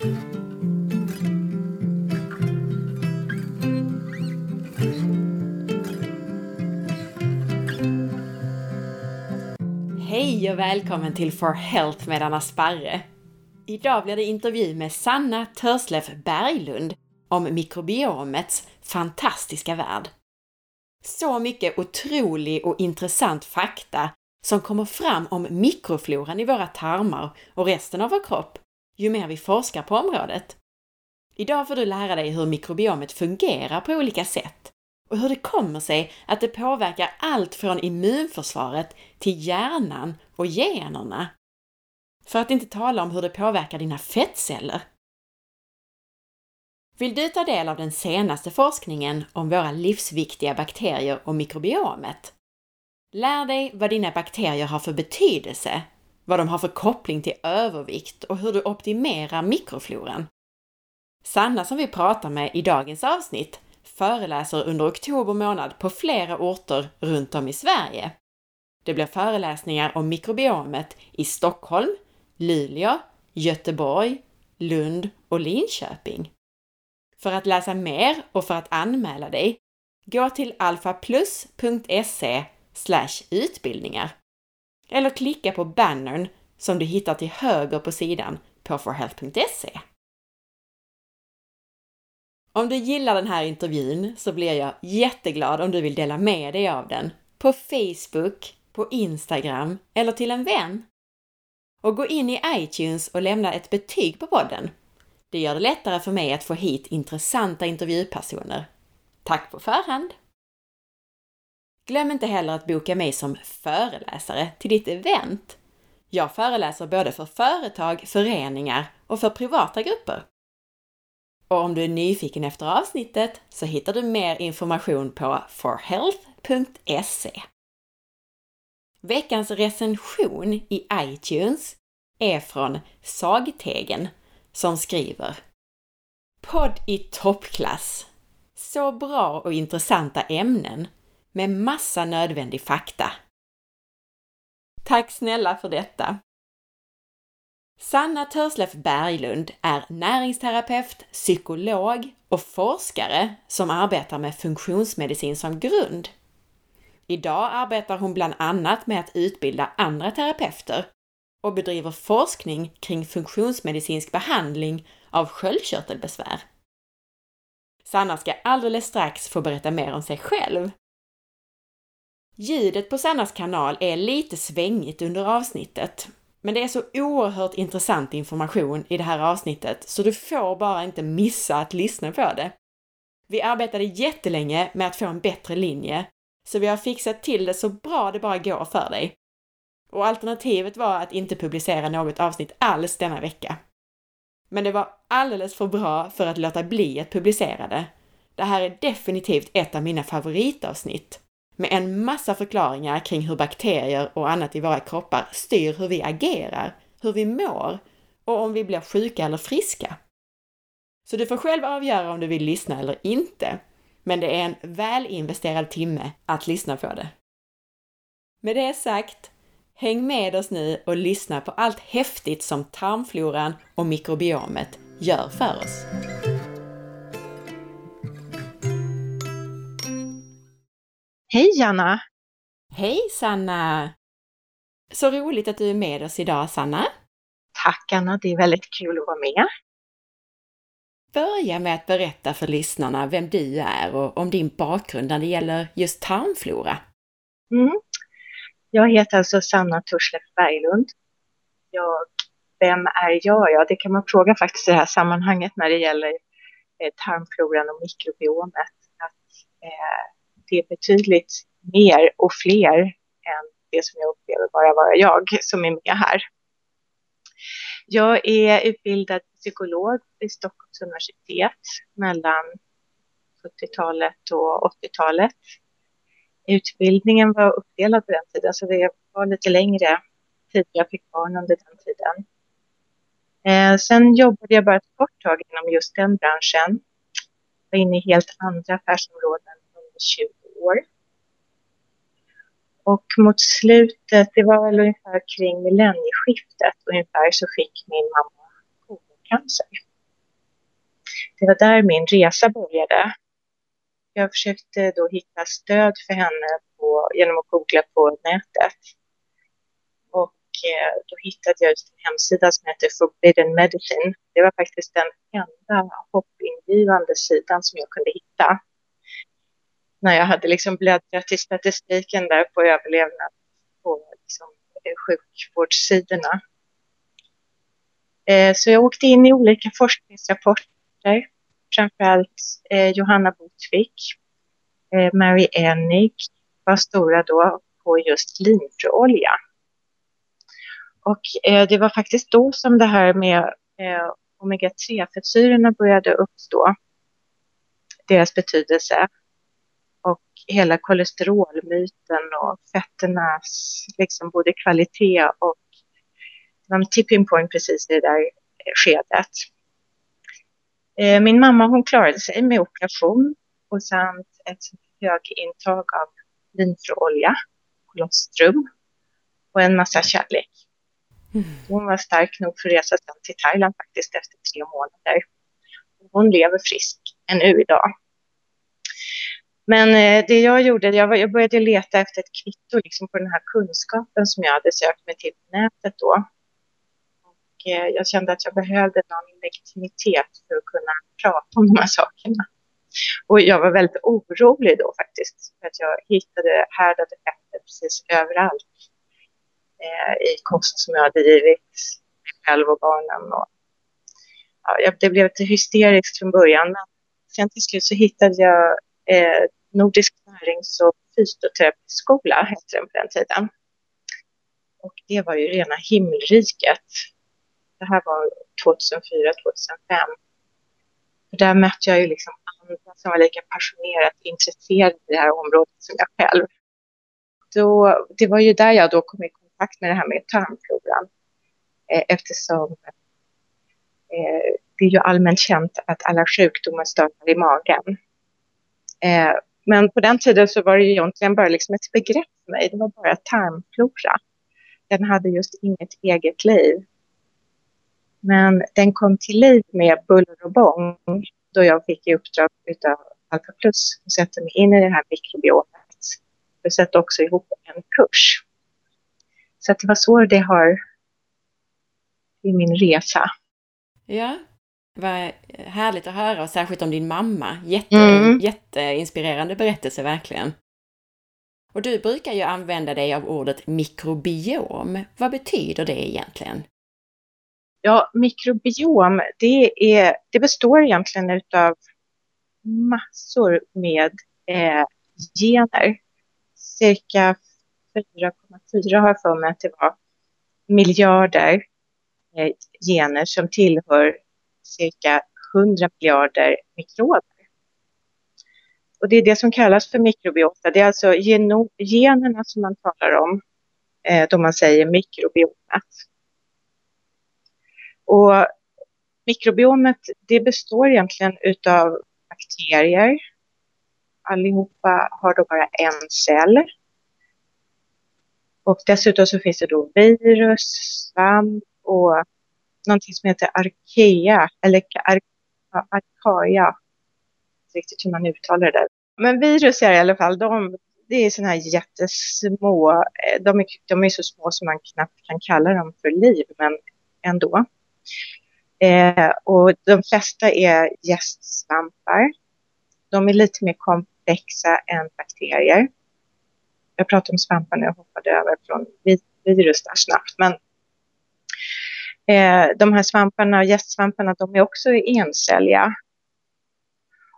Hej och välkommen till For Health med Anna Sparre! Idag blir det intervju med Sanna Törslef Berglund om mikrobiomets fantastiska värld. Så mycket otrolig och intressant fakta som kommer fram om mikrofloran i våra tarmar och resten av vår kropp ju mer vi forskar på området. Idag får du lära dig hur mikrobiomet fungerar på olika sätt och hur det kommer sig att det påverkar allt från immunförsvaret till hjärnan och generna. För att inte tala om hur det påverkar dina fettceller. Vill du ta del av den senaste forskningen om våra livsviktiga bakterier och mikrobiomet? Lär dig vad dina bakterier har för betydelse, vad de har för koppling till övervikt och hur du optimerar mikrofloran. Sanna som vi pratar med i dagens avsnitt föreläser under oktober månad på flera orter runt om i Sverige. Det blir föreläsningar om mikrobiomet i Stockholm, Luleå, Göteborg, Lund och Linköping. För att läsa mer och för att anmäla dig, gå till alfaplus.se utbildningar. Eller klicka på bannern som du hittar till höger på sidan på forhealth.se. Om du gillar den här intervjun så blir jag jätteglad om du vill dela med dig av den på Facebook, på Instagram eller till en vän. Och gå in i iTunes och lämna ett betyg på podden. Det gör det lättare för mig att få hit intressanta intervjupersoner. Tack på förhand! Glöm inte heller att boka mig som föreläsare till ditt event. Jag föreläser både för företag, föreningar och för privata grupper. Och om du är nyfiken efter avsnittet så hittar du mer information på forhealth.se. Veckans recension i iTunes är från Sagtegen som skriver Podd i toppklass! Så bra och intressanta ämnen med massa nödvändig fakta. Tack snälla för detta! Sanna Törslef Berglund är näringsterapeut, psykolog och forskare som arbetar med funktionsmedicin som grund. Idag arbetar hon bland annat med att utbilda andra terapeuter och bedriver forskning kring funktionsmedicinsk behandling av sköldkörtelbesvär. Sanna ska alldeles strax få berätta mer om sig själv. Ljudet på Sannas kanal är lite svängigt under avsnittet men det är så oerhört intressant information i det här avsnittet så du får bara inte missa att lyssna på det. Vi arbetade jättelänge med att få en bättre linje, så vi har fixat till det så bra det bara går för dig. Och alternativet var att inte publicera något avsnitt alls denna vecka. Men det var alldeles för bra för att låta bli att publicera det. Det här är definitivt ett av mina favoritavsnitt med en massa förklaringar kring hur bakterier och annat i våra kroppar styr hur vi agerar, hur vi mår och om vi blir sjuka eller friska. Så du får själv avgöra om du vill lyssna eller inte, men det är en väl investerad timme att lyssna på det. Med det sagt, häng med oss nu och lyssna på allt häftigt som tarmfloran och mikrobiomet gör för oss. Hej Anna! Hej Sanna! Så roligt att du är med oss idag Sanna. Tack Anna, det är väldigt kul att vara med. Börja med att berätta för lyssnarna vem du är och om din bakgrund när det gäller just tarmflora. Mm. Jag heter alltså Sanna Tursleff Berglund. Jag, vem är jag? Ja, det kan man fråga faktiskt i det här sammanhanget när det gäller eh, tarmfloran och mikrobiomet. Att, eh, det är betydligt mer och fler än det som jag upplever bara vara jag som är med här. Jag är utbildad psykolog vid Stockholms universitet mellan 70-talet och 80-talet. Utbildningen var uppdelad på den tiden, så det var lite längre tid. Jag fick barn under den tiden. Eh, sen jobbade jag bara ett kort tag inom just den branschen. Jag var inne i helt andra affärsområden under 20 år. Och mot slutet, det var väl ungefär kring millennieskiftet ungefär, så fick min mamma cancer. det var där min resa började. Jag försökte då hitta stöd för henne på, genom att googla på nätet. Och eh, då hittade jag just en hemsida som heter Forbidden Medicine. Det var faktiskt den enda hoppingivande sidan som jag kunde hitta. När jag hade liksom bläddrat i statistiken där på överlevnad på liksom, eh, sjukvårdssidorna. Eh, så jag åkte in i olika forskningsrapporter, framförallt eh, Johanna Botvik, eh, Mary Enig var stora då på just linfröolja. Och eh, det var faktiskt då som det här med eh, omega-3-fettsyrorna började uppstå, deras betydelse och hela kolesterolmyten och fetternas liksom både kvalitet och tipping point precis i det där skedet. Eh, min mamma hon klarade sig med operation och samt ett högintag av linfröolja, kolostrum och en massa kärlek. Mm. Hon var stark nog för att resa till Thailand faktiskt efter tre månader. Hon lever frisk ännu idag. Men eh, det jag gjorde, jag, jag började leta efter ett kvitto liksom på den här kunskapen som jag hade sökt mig till på nätet då. Och eh, jag kände att jag behövde någon legitimitet för att kunna prata om de här sakerna. Och jag var väldigt orolig då faktiskt, för att jag hittade härdade fetter precis överallt eh, i kost som jag hade givit mig själv och barnen. Och, ja, det blev lite hysteriskt från början, men sen till slut så hittade jag eh, Nordisk närings och fysioterapiskola, hette den på den tiden. Och det var ju rena himmelriket. Det här var 2004, 2005. Där mötte jag ju liksom andra som var lika passionerat intresserade i det här området som jag själv. Då, det var ju där jag då kom i kontakt med det här med tarmfloran. Eh, eftersom eh, det är ju allmänt känt att alla sjukdomar startar i magen. Eh, men på den tiden så var det ju egentligen bara liksom ett begrepp för mig. Det var bara tarmflora. Den hade just inget eget liv. Men den kom till liv med buller och bång då jag fick i uppdrag av Alpha Plus att sätta mig in i det här mikrobiomet. Jag satte också ihop en kurs. Så det var så det har i min resa. Ja, vad härligt att höra och särskilt om din mamma. Jätte, mm. Jätteinspirerande berättelse verkligen. Och du brukar ju använda dig av ordet mikrobiom. Vad betyder det egentligen? Ja, mikrobiom, det, är, det består egentligen av massor med eh, gener. Cirka 4,4 har jag för mig att det var miljarder eh, gener som tillhör cirka 100 miljarder mikrober. Och det är det som kallas för mikrobiota. Det är alltså generna som man talar om eh, då man säger mikrobiomet. Och mikrobiomet det består egentligen utav bakterier. Allihopa har då bara en cell. Och dessutom så finns det då virus, svamp och någonting som heter arkea, eller ar, arkaia. inte riktigt hur man uttalar det där. Men virus är i alla fall, de, det är sådana här jättesmå, eh, de är, de är så små som man knappt kan kalla dem för liv, men ändå. Eh, och de flesta är gästsvampar. De är lite mer komplexa än bakterier. Jag pratade om svampar när jag hoppade över från virus där snabbt, men Eh, de här svamparna, och gästsvamparna, de är också encelliga.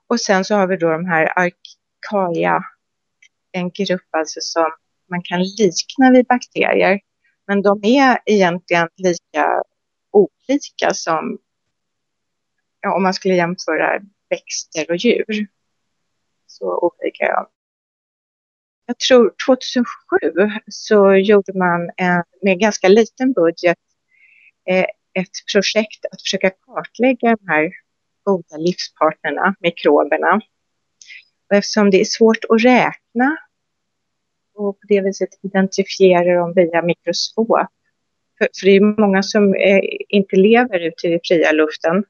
Och sen så har vi då de här arkaia, en grupp alltså som man kan likna vid bakterier. Men de är egentligen lika olika som ja, om man skulle jämföra växter och djur. Så olika ja. Jag tror 2007 så gjorde man en, med ganska liten budget Eh, ett projekt att försöka kartlägga de här goda livspartnerna, mikroberna. Och eftersom det är svårt att räkna och på det viset identifiera dem via mikroskop, för, för det är många som eh, inte lever ute i den fria luften,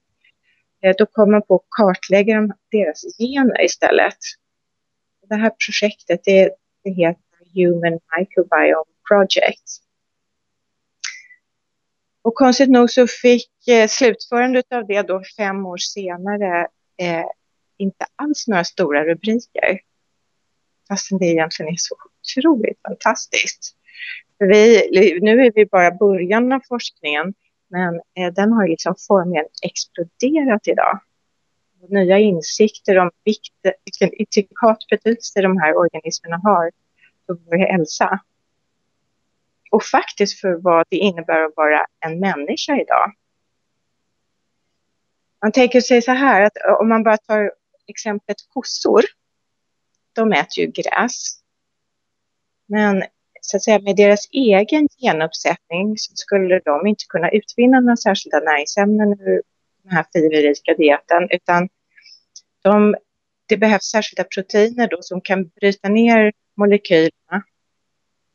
eh, då kom man på att kartlägga deras gener istället. Det här projektet det, det heter Human Microbiome Project. Och konstigt nog så fick eh, slutförandet av det då fem år senare eh, inte alls några stora rubriker. Fastän det egentligen är så otroligt fantastiskt. För vi, nu är vi bara början av forskningen, men eh, den har liksom formligen exploderat idag. Nya insikter om vilken intrikat betydelse de här organismerna har för vår hälsa. Och faktiskt för vad det innebär att vara en människa idag. Man tänker sig så här att eh, om man bara tar exemplet kossor. De äter ju gräs. Men så att säga, med deras egen genuppsättning så skulle de inte kunna utvinna några särskilda näringsämnen ur den här fiberrika dieten, utan de, det behövs särskilda proteiner då som kan bryta ner molekylerna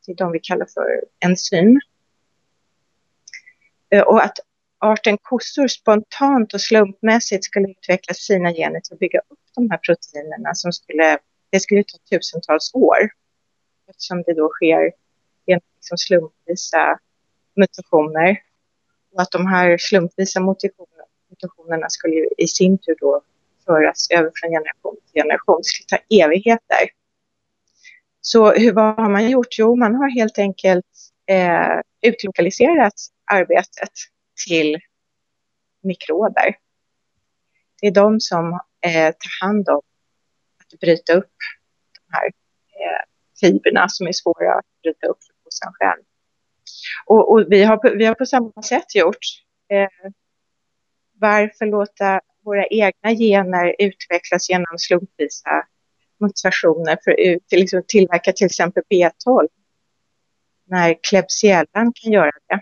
till de vi kallar för enzym. Eh, och att arten kossor spontant och slumpmässigt skulle utveckla sina gener till att bygga upp de här proteinerna som skulle, det skulle ta tusentals år eftersom det då sker genom liksom slumpvisa mutationer. Och att de här slumpvisa mutationerna skulle i sin tur då föras över från generation till generation. Det skulle ta evigheter. Så hur, vad har man gjort? Jo, man har helt enkelt eh, utlokaliserat arbetet till mikrober. Det är de som eh, tar hand om att bryta upp de här eh, fibrerna som är svåra att bryta upp för kossan själv. Och, och, vi, har, vi har på samma sätt gjort. Eh, varför låta våra egna gener utvecklas genom slumpvisa mutationer för att liksom tillverka till exempel B12 när Klebsiellan kan göra det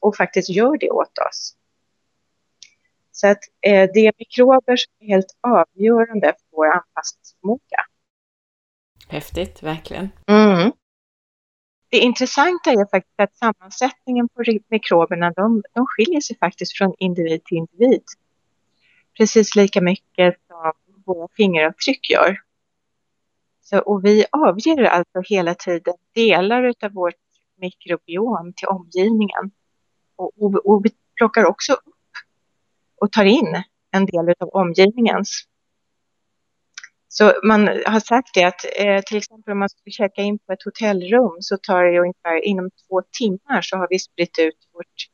och faktiskt gör det åt oss. Så att eh, det är mikrober som är helt avgörande för vår anpassningsförmåga. Häftigt, verkligen. Mm. Det intressanta är faktiskt att sammansättningen på mikroberna, de, de skiljer sig faktiskt från individ till individ. Precis lika mycket som våra fingeravtryck gör. Så, och vi avger alltså hela tiden delar av vårt mikrobiom till omgivningen. Och, och, och vi plockar också upp och tar in en del av omgivningens. Så man har sagt det att eh, till exempel om man skulle checka in på ett hotellrum så tar det ungefär inom två timmar så har vi spritt ut vårt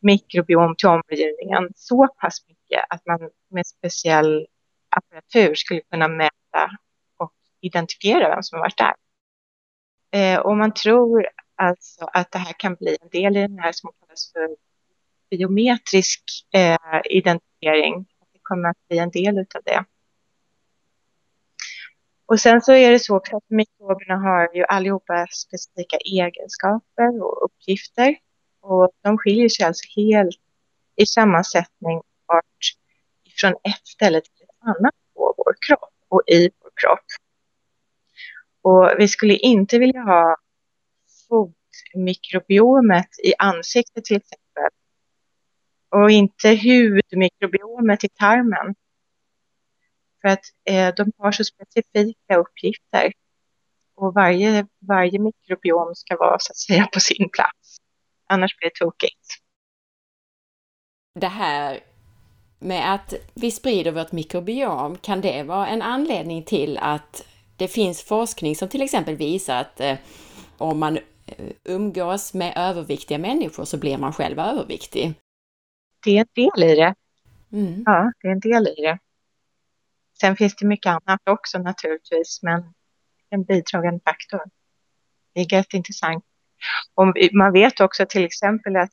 mikrobiom till omgivningen så pass mycket att man med speciell apparatur skulle kunna mäta och identifiera vem som har varit där. Eh, och man tror alltså att det här kan bli en del i den här som kallas för biometrisk eh, identifiering. Det kommer att bli en del av det. Och sen så är det så också att mikroberna har ju allihopa specifika egenskaper och uppgifter. Och de skiljer sig alltså helt i sammansättning från ett ställe till annat på vår kropp och i vår kropp. Och vi skulle inte vilja ha fotmikrobiomet i ansiktet till exempel. Och inte hudmikrobiomet i tarmen. För att eh, de har så specifika uppgifter. Och varje, varje mikrobiom ska vara så att säga på sin plats. Annars blir det tokigt. Det här med att vi sprider vårt mikrobiom, kan det vara en anledning till att det finns forskning som till exempel visar att eh, om man eh, umgås med överviktiga människor så blir man själv överviktig? Det är en del i det. Mm. Ja, det är en del i det. Sen finns det mycket annat också naturligtvis, men en bidragande faktor. Det är jätteintressant. Och man vet också till exempel att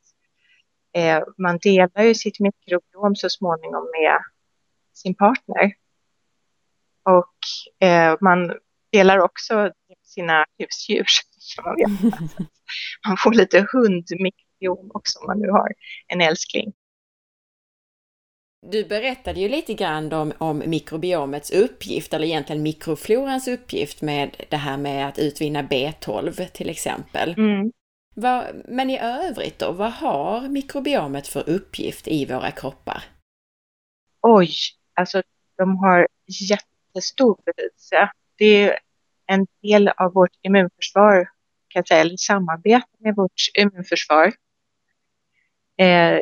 eh, man delar ju sitt mikrobiom så småningom med sin partner. Och eh, man delar också sina husdjur. Man, vet. man får lite hundmikrobiom också om man nu har en älskling. Du berättade ju lite grann om, om mikrobiomets uppgift, eller egentligen mikroflorans uppgift med det här med att utvinna B12 till exempel. Mm. Men i övrigt då, vad har mikrobiomet för uppgift i våra kroppar? Oj, alltså de har jättestor betydelse. Det är en del av vårt immunförsvar, kan jag säga, eller samarbete med vårt immunförsvar. Eh,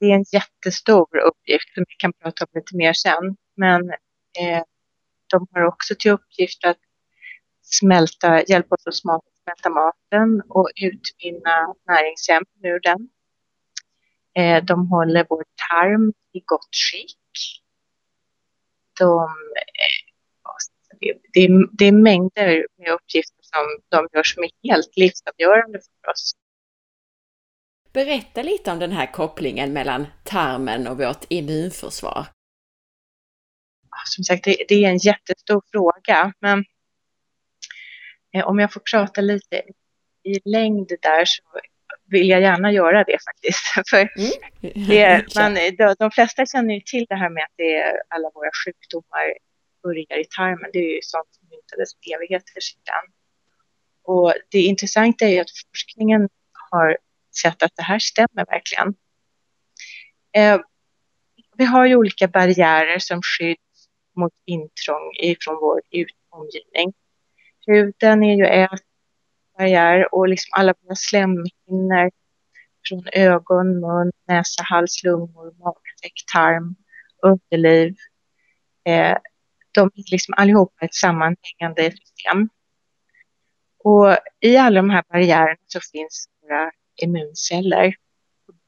det är en jättestor uppgift som vi kan prata om lite mer sen. Men eh, de har också till uppgift att smälta, hjälpa oss att smälta maten och utvinna näringsämnen ur den. Eh, de håller vår tarm i gott skick. De, eh, det, är, det är mängder med uppgifter som de gör som är helt livsavgörande för oss. Berätta lite om den här kopplingen mellan tarmen och vårt immunförsvar. Som sagt, det, är en jättestor fråga, men om jag får prata lite i längd där så vill jag gärna göra det faktiskt. För mm. det, man, de, flesta känner ju till det här med att det är alla våra sjukdomar börjar i tarmen. Det är ju sånt som myntades evigheter sedan. Och det intressanta är ju att forskningen har sett att det här stämmer verkligen. Eh, vi har ju olika barriärer som skydd mot intrång ifrån vår omgivning. Huden är ju en barriär och liksom alla våra slemhinnor från ögon, mun, näsa, hals, lungor, magsäck, tarm, underliv. Eh, de är liksom allihopa ett sammanhängande system. Och i alla de här barriärerna så finns våra immunceller.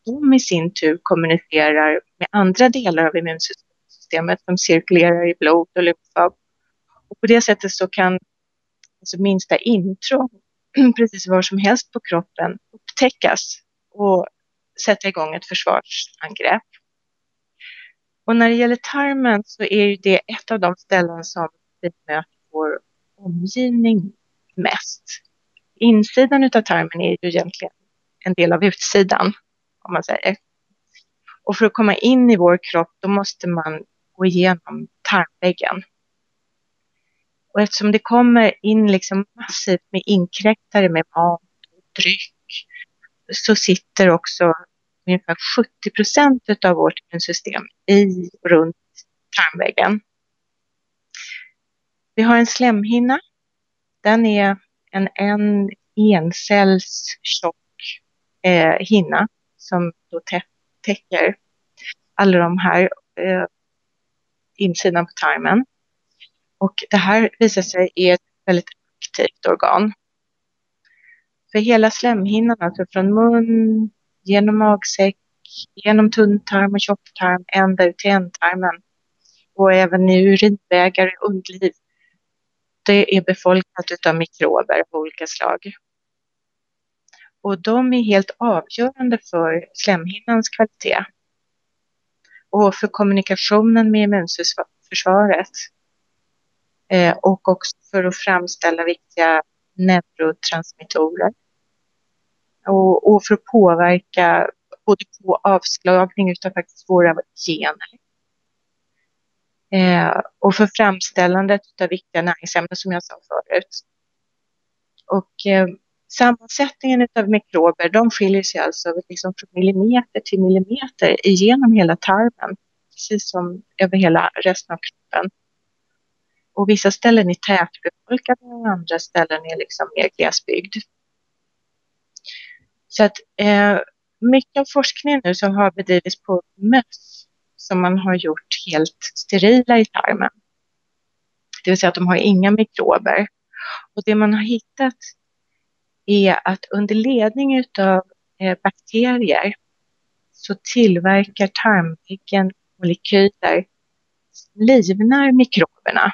De i sin tur kommunicerar med andra delar av immunsystemet som cirkulerar i blod och lymfa. Och på det sättet så kan alltså minsta intrång precis var som helst på kroppen upptäckas och sätta igång ett försvarsangrepp. Och när det gäller tarmen så är ju det ett av de ställen som vi möter vår omgivning mest. Insidan av tarmen är ju egentligen en del av utsidan, om man säger. Och för att komma in i vår kropp, då måste man gå igenom tarmväggen. Och eftersom det kommer in liksom massivt med inkräktare med mat och dryck så sitter också ungefär 70 procent av vårt immunsystem i och runt tarmväggen. Vi har en slemhinna. Den är en, en encells tjock eh, hinna som då täcker alla de här eh, insidan på tarmen. Och det här visar sig är ett väldigt aktivt organ. För hela slemhinnan, alltså från mun, genom magsäck, genom tunntarm och tjocktarm, ända ut till ändtarmen och även i urinvägar och underliv. Det är befolkat av mikrober av olika slag. Och de är helt avgörande för slemhinnans kvalitet och för kommunikationen med immunförsvaret. Eh, och också för att framställa viktiga neurotransmittorer. Och, och för att påverka både på avslagning utav faktiskt våra gener. Eh, och för framställandet av viktiga näringsämnen som jag sa förut. Och eh, sammansättningen av mikrober, de skiljer sig alltså liksom från millimeter till millimeter igenom hela tarmen, precis som över hela resten av kroppen. Och vissa ställen är tätbefolkade och andra ställen är liksom mer glesbygd. Så att eh, mycket av forskningen nu som har bedrivits på möss som man har gjort helt sterila i tarmen. Det vill säga att de har inga mikrober. Och det man har hittat är att under ledning av eh, bakterier så tillverkar tarmväggen molekyler som livnar mikroberna.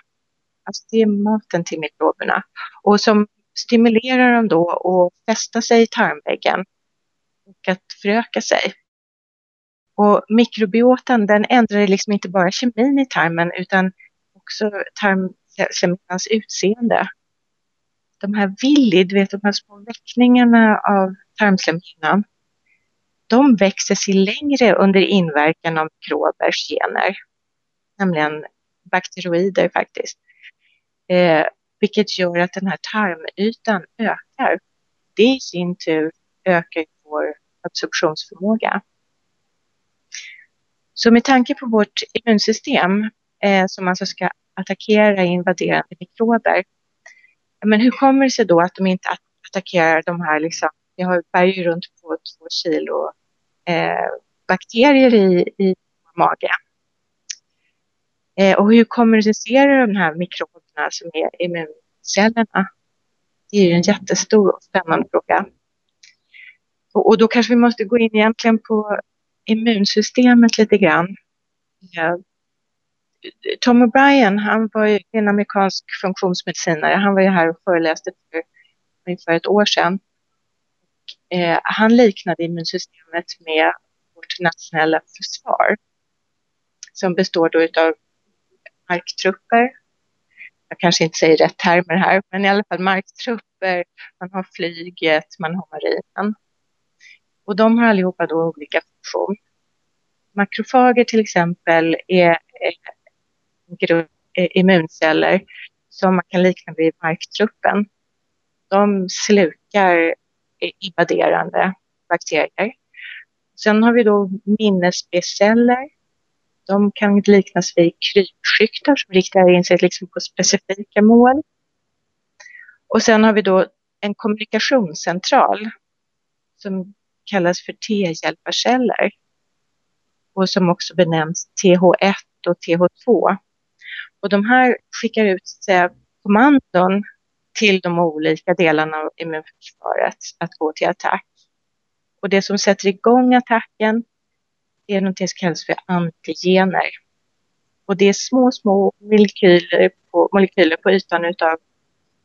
Alltså det är maten till mikroberna och som stimulerar dem då att fästa sig i tarmväggen och att föröka sig. Och mikrobiotan den ändrar liksom inte bara kemin i tarmen utan också tarmslemhinnans utseende de här villi, du vet de här små väckningarna av tarmslemhinnan, de växer sig längre under inverkan av mikrobers gener, nämligen bakteroider faktiskt. Eh, vilket gör att den här tarmytan ökar. Det i sin tur ökar vår absorptionsförmåga. Så med tanke på vårt immunsystem eh, som alltså ska attackera invaderande mikrober. Men hur kommer det sig då att de inte attackerar de här, liksom, vi har ju runt på två kilo eh, bakterier i, i magen. Eh, och hur kommunicerar de här mikroberna som är immuncellerna? Det är ju en jättestor och spännande fråga. Och, då kanske vi måste gå in egentligen på immunsystemet lite grann. Eh, Tom O'Brien, han var ju en amerikansk funktionsmedicinare. Han var ju här och föreläste för ungefär ett år sedan. Eh, han liknade immunsystemet med vårt nationella försvar som består då av marktrupper. Jag kanske inte säger rätt termer här, men i alla fall marktrupper, man har flyget, man har marinen. Och de har allihopa då olika funktion. Makrofager till exempel är en grupp eh, immunceller som man kan likna vid marktruppen. De slukar invaderande bakterier. Sen har vi då minnes-B-celler. De kan liknas vid krypskyttar som riktar in sig liksom på specifika mål. Och sen har vi då en kommunikationscentral som kallas för T-hjälparceller och som också benämns TH1 och TH2. Och de här skickar ut säga, kommandon till de olika delarna av immunförsvaret att gå till attack. Och det som sätter igång attacken det är något som kallas för antigener. Och det är små, små molekyler på, molekyler på ytan av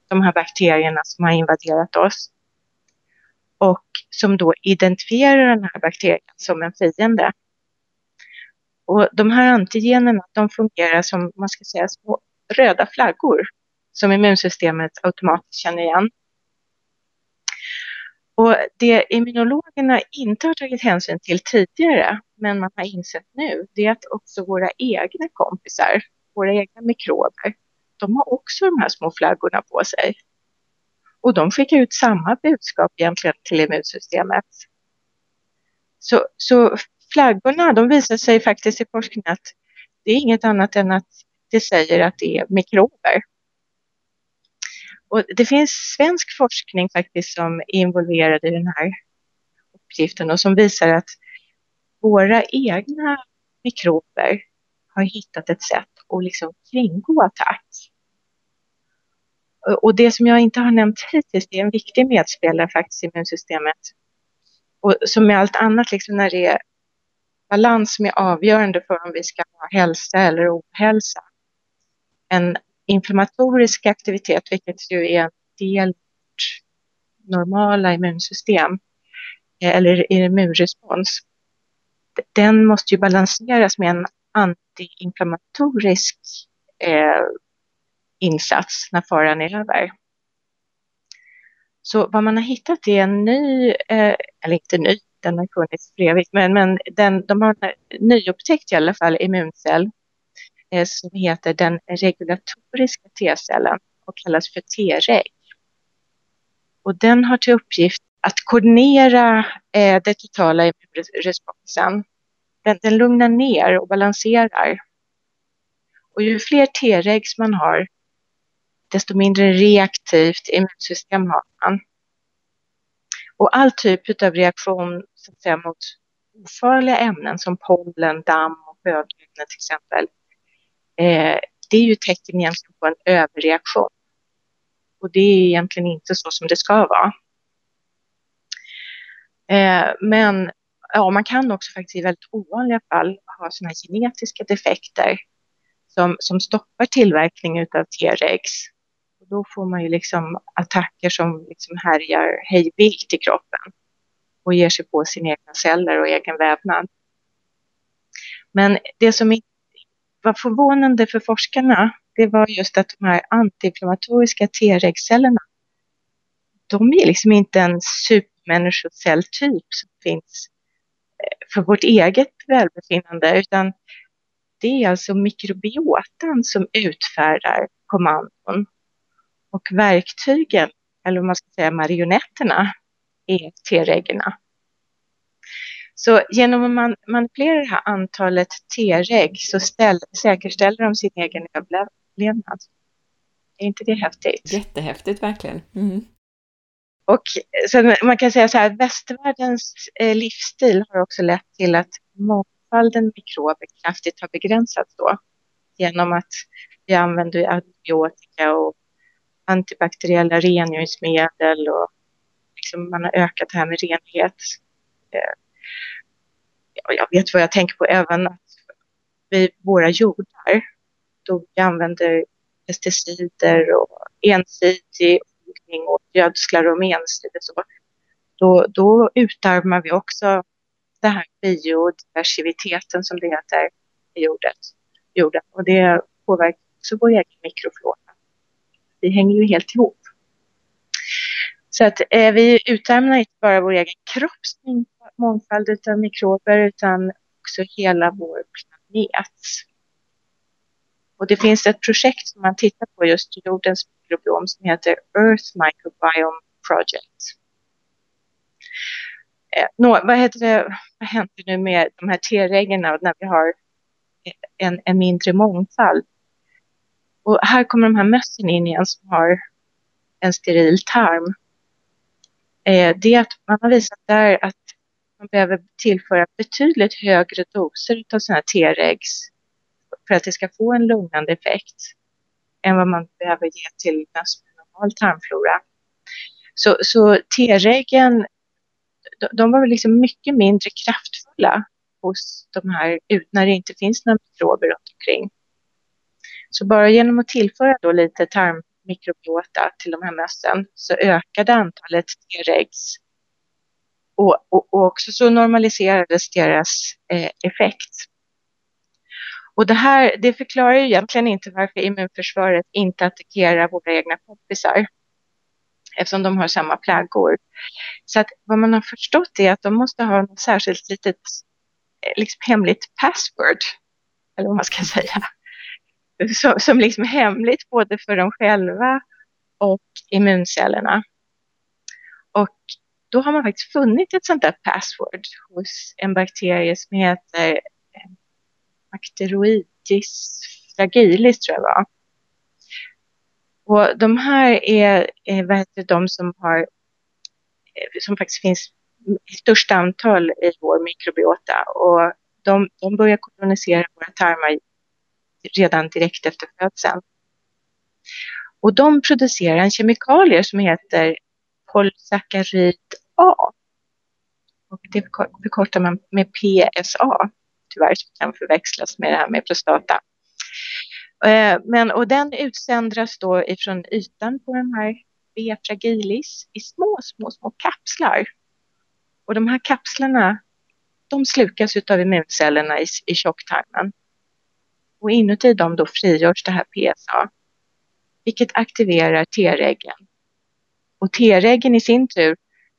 de här bakterierna som har invaderat oss. Och som då identifierar den här bakterien som en fiende. Och de här antigenerna de fungerar som man ska säga, små röda flaggor som immunsystemet automatiskt känner igen. Och det immunologerna inte har tagit hänsyn till tidigare, men man har insett nu, det är att också våra egna kompisar, våra egna mikrober, de har också de här små flaggorna på sig. Och de skickar ut samma budskap egentligen till immunsystemet. Så, så flaggorna, de visar sig faktiskt i forskningen att det är inget annat än att det säger att det är mikrober. Och det finns svensk forskning faktiskt som är involverad i den här uppgiften och som visar att våra egna mikrober har hittat ett sätt att liksom kringgå attack. Och det som jag inte har nämnt hittills, det är en viktig medspelare faktiskt i immunsystemet. Och som med allt annat, liksom när det är balans som är avgörande för om vi ska ha hälsa eller ohälsa. En inflammatorisk aktivitet, vilket ju är en del av normala immunsystem eh, eller immunrespons, den måste ju balanseras med en antiinflammatorisk eh, insats när faran är över. Så vad man har hittat är en ny, eh, eller inte ny, den har funnits för evigt, men, men den, de har nyupptäckt i alla fall immuncell eh, som heter den regulatoriska T-cellen och kallas för T-reg. Och den har till uppgift att koordinera eh, den totala immunresponsen. Den, den lugnar ner och balanserar. Och ju fler T-regs man har, desto mindre reaktivt immunsystem har man. Och all typ av reaktion så att säga, mot ofarliga ämnen som pollen, damm och högämnen till exempel, eh, det är ju tecken egentligen på en överreaktion. Och det är egentligen inte så som det ska vara. Eh, men ja, man kan också faktiskt i väldigt ovanliga fall ha sådana genetiska defekter som, som stoppar tillverkning av T-rex och då får man ju liksom attacker som liksom härjar hejvilt i kroppen och ger sig på sina egna celler och egen vävnad. Men det som var förvånande för forskarna, det var just att de här antiinflammatoriska T-regcellerna, de är liksom inte en super människocelltyp som finns eh, för vårt eget välbefinnande, utan det är alltså mikrobiotan som utfärdar kommandon och verktygen, eller om man ska säga marionetterna, är T-reglerna. Så genom att man manipulerar det här antalet T-reg så ställ, säkerställer de sin egen överlevnad. Är inte det häftigt? Jättehäftigt verkligen. Mm. Och sen, man kan säga så här, västvärldens eh, livsstil har också lett till att mångfalden mikrober kraftigt har begränsats då. Genom att vi använder antibiotika och antibakteriella rengöringsmedel och liksom man har ökat det här med renhet. Eh, jag vet vad jag tänker på även att vi, våra jordar, då vi använder pesticider och ensidig odling och gödslar och menstrid så, då, då utarmar vi också den här biodiversiteten som det heter i jordet, jorden. Och det påverkar också vår egen mikroflora. Vi hänger ju helt ihop. Så att eh, vi utarmar inte bara vår egen kropps mångfald av mikrober utan också hela vår planet. Och det finns ett projekt som man tittar på just jordens mikrobiom som heter Earth Microbiome Project. Eh, nå, vad, heter det, vad händer nu med de här T-reglerna när vi har en, en mindre mångfald? Och här kommer de här mössen in igen som har en steril tarm. Eh, det är att man har visat där att man behöver tillföra betydligt högre doser av sådana här T-regs för att det ska få en lugnande effekt än vad man behöver ge till möss med normal tarmflora. Så, så T-reggen, de, de var liksom mycket mindre kraftfulla hos de här, när det inte finns några mikrober runt omkring. Så bara genom att tillföra då lite tarmmikrobiota till de här mössen så ökade antalet T-regs och, och, och, också så normaliserades deras eh, effekt. Och det här det förklarar ju egentligen inte varför immunförsvaret inte attackerar våra egna kompisar eftersom de har samma plaggor. Så att vad man har förstått är att de måste ha något särskilt litet eh, liksom hemligt password, eller vad man ska säga, som, som liksom är hemligt både för dem själva och immuncellerna. Och då har man faktiskt funnit ett sånt där password hos en bakterie som heter eh, fragilis tror jag var. Och de här är, är vad heter de som har, eh, som faktiskt finns i störst antal i vår mikrobiota och de, de börjar kolonisera våra tarmar redan direkt efter födseln. Och de producerar en kemikalie som heter polysaccharid A. Och det förkortar man med PSA, tyvärr som kan förväxlas med det här med prostata. Eh, men, och den utsöndras då ifrån ytan på den här B. fragilis i små, små, små kapslar. Och de här kapslarna, de slukas av immuncellerna i, i tjocktarmen. Och inuti dem då frigörs det här PSA, vilket aktiverar T-reggen. Och T-reggen i sin tur,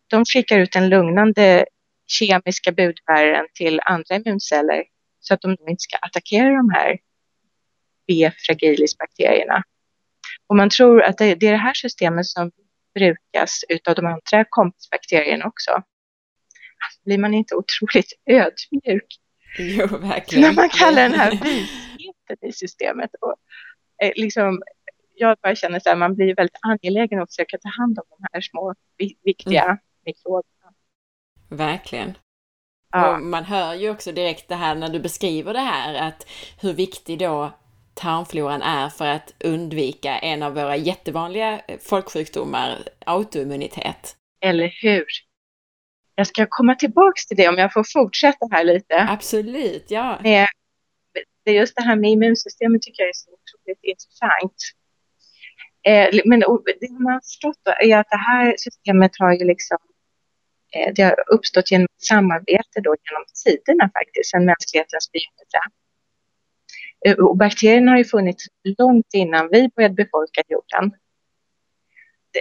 de skickar ut en lugnande kemiska budbäraren till andra immunceller så att de inte ska attackera de här B. fragilis-bakterierna. Och man tror att det är det här systemet som brukas av de andra kompisbakterierna också. Blir man inte otroligt ödmjuk? Jo, verkligen. När man kallar den här visheten i systemet. Och, eh, liksom, jag bara känner här, man blir väldigt angelägen att försöka ta hand om de här små viktiga mm. mikroberna. Verkligen. Ja. Och man hör ju också direkt det här när du beskriver det här, att hur viktig då tarmfloran är för att undvika en av våra jättevanliga folksjukdomar, autoimmunitet. Eller hur? Jag ska komma tillbaks till det om jag får fortsätta här lite. Absolut, ja. Med, det just det här med immunsystemet tycker jag är så otroligt intressant. Eh, men det man har förstått är att det här systemet har ju liksom eh, Eh, det har uppstått genom samarbete då genom tiderna faktiskt, sedan mänsklighetens begynnelse. Eh, och bakterierna har ju funnits långt innan vi började befolka jorden.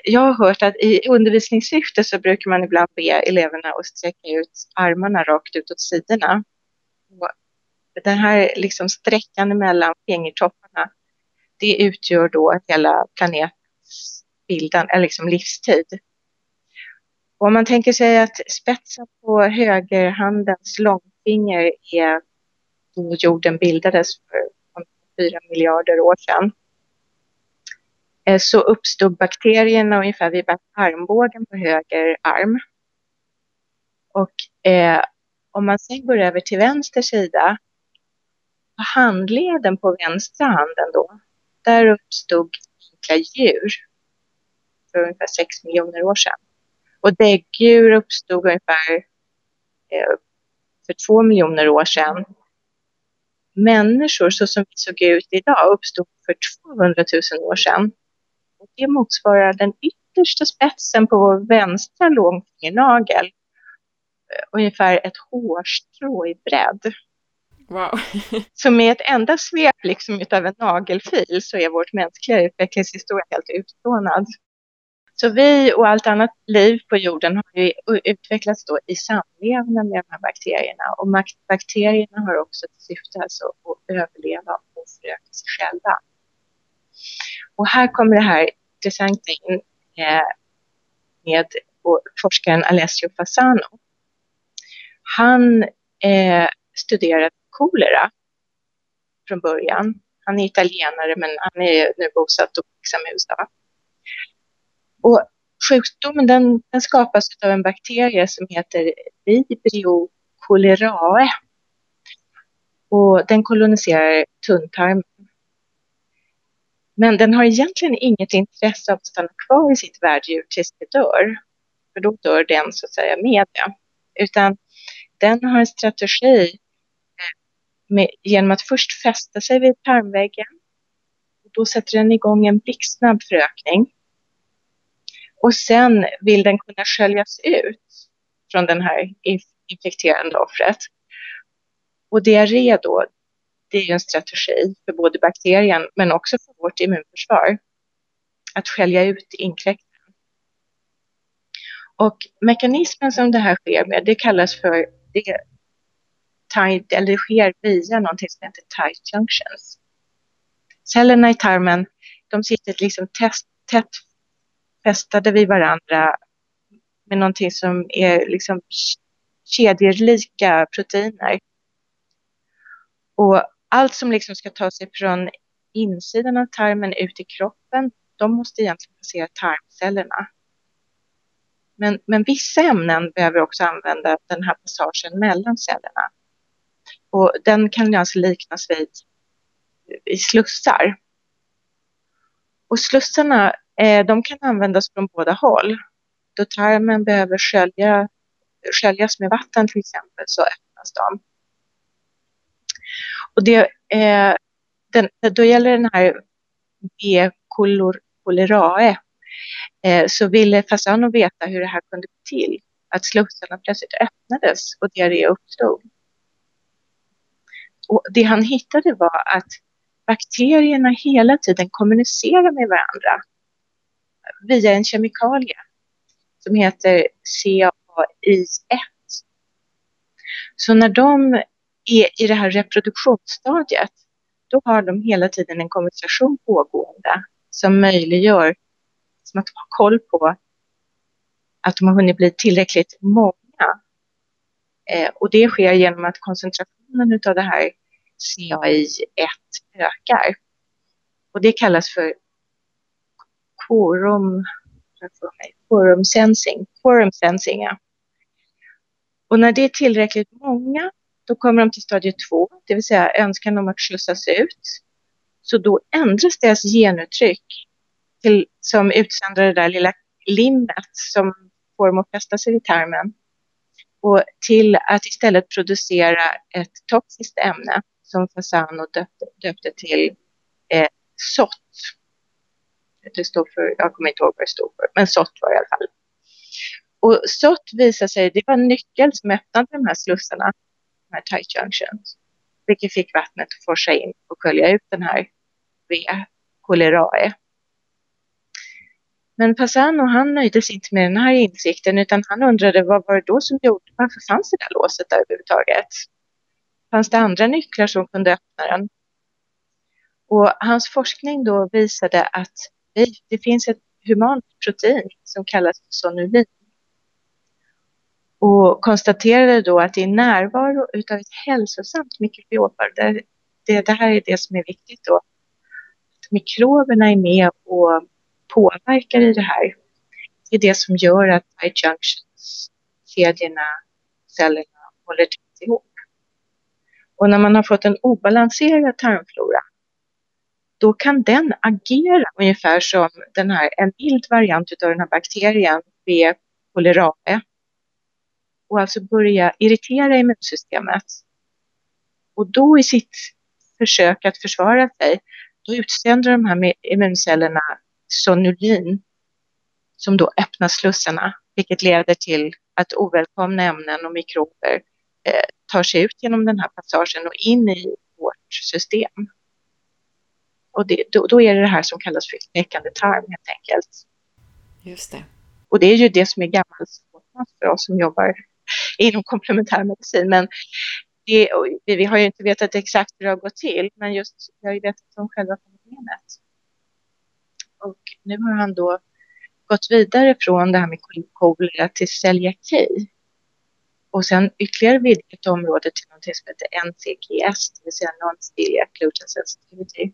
Jag har hört att i undervisningssyfte så brukar man ibland be eleverna att sträcka ut armarna rakt ut åt sidorna. Och den här liksom sträckan mellan fingertopparna, det utgör då hela planetens bildan, eller liksom livstid. Och om man tänker sig att spetsen på högerhandens långfinger är då jorden bildades för 4 miljarder år sedan eh, så uppstod bakterierna ungefär vid armbågen på höger arm. Och eh, om man sen går över till vänster sida, på handleden på vänstra handen då, där uppstod enkla djur för ungefär 6 miljoner år sedan. Och däggdjur uppstod ungefär eh, för 2 miljoner år sedan. Människor så som vi såg ut idag uppstod för 200 000 år sedan. Och det motsvarar den yttersta spetsen på vår vänstra långfingernagel. Eh, ungefär ett hårstrå i bredd. Wow. så med ett enda svep liksom utav en nagelfil så är vårt mänskliga utvecklingshistoria helt utplånad. Så vi och allt annat liv på jorden har ju utvecklats då i samlevnad med de här bakterierna. Och bakterierna har också ett syfte alltså att överleva och föröka sig själva. Och här kommer det här intressanta in eh, med forskaren Alessio Fasano. Han eh, studerade kolera från början. Han är italienare men han är nu bosatt och verksam i USA. Och sjukdomen den, den skapas av en bakterie som heter Vibrio cholerae. Och den koloniserar tunntarmen. Men den har egentligen inget intresse av att stanna kvar i sitt värddjur tills det dör. För då dör den så att säga med det. Utan den har en strategi eh, med, genom att först fästa sig vid tarmväggen. Och då sätter den igång en blixtsnabb förökning. Och sen vill den kunna sköljas ut från den här infekterande offret. Och diarré då, det är ju en strategi för både bakterien men också för vårt immunförsvar. Att skölja ut inkräktaren. Och mekanismen som det här sker med, det kallas för det, tight, eller det sker via någonting som heter tight junctions. Cellerna i tarmen, de sitter liksom tätt, tätt fästade vid varandra med någonting som är liksom kedjelika proteiner. Och allt som liksom ska ta sig från insidan av tarmen ut i kroppen, de måste egentligen passera tarmcellerna. Men, men vissa ämnen behöver också använda den här passagen mellan cellerna. Och den kan alltså liknas vid i slussar. Och slussarna Eh, de kan användas från båda håll. Då tarmen behöver skölja, sköljas med vatten till exempel så öppnas de. Och det, eh, den, då gäller den här B. cholerae eh, så ville Fasano veta hur det här kunde gå till. Att slussarna plötsligt öppnades och diarré uppstod. Och det han hittade var att bakterierna hela tiden kommunicerar med varandra via en kemikalie som heter CAI1. Så när de är i det här reproduktionsstadiet, då har de hela tiden en konversation pågående som möjliggör som att ha koll på att de har hunnit bli tillräckligt många. Eh, och det sker genom att koncentrationen av det här CAI1 ökar. Och det kallas för quorum, quorum sensing, quorum sensing ja. Och när det är tillräckligt många, då kommer de till stadie två, det vill säga önskan om att slussas ut. Så då ändras deras genuttryck till, som utsöndrar det där lilla limmet som får dem att fästa sig vid tarmen och till att istället producera ett toxiskt ämne som Fasano döpte, döpte till eh, SOT, det står för, jag kommer inte ihåg vad det stod för, men SOT var det i alla fall. Och SOT visade sig, det var en nyckel som öppnade de här slussarna, de här tight junctions, vilket fick vattnet att forsa in och skölja ut den här V, cholerae. Men Passano han nöjde sig inte med den här insikten utan han undrade vad var det då som gjorde, varför fanns det där låset där överhuvudtaget? Fanns det andra nycklar som kunde öppna den? Och hans forskning då visade att det finns ett humant protein som kallas sonulin Och konstaterade då att i närvaro utav ett hälsosamt mikrobiom, det, det, det här är det som är viktigt då, att mikroberna är med och påverkar i det här. Det är det som gör att tight junctions, kedjorna, cellerna håller tätt ihop. Och när man har fått en obalanserad tarmflora då kan den agera ungefär som den här, en mild variant av den här bakterien, B. cholerae. Och alltså börja irritera immunsystemet. Och då i sitt försök att försvara sig, då utsänder de här immuncellerna sonulin som då öppnar slussarna, vilket leder till att ovälkomna ämnen och mikrober eh, tar sig ut genom den här passagen och in i vårt system. Och det, då, då, är det det här som kallas för knäckande tarm helt enkelt. Just det. Och det är ju det som är gammalt för oss som jobbar inom komplementärmedicin. Men det, vi har ju inte vetat exakt hur det har gått till, men just vi har ju vetat om själva fenomenet. Och nu har han då gått vidare från det här med kolera till celiaki. Och sen ytterligare vidgat området till något som heter NCGS, det vill säga Non-Celiac Gluten Sensitivity.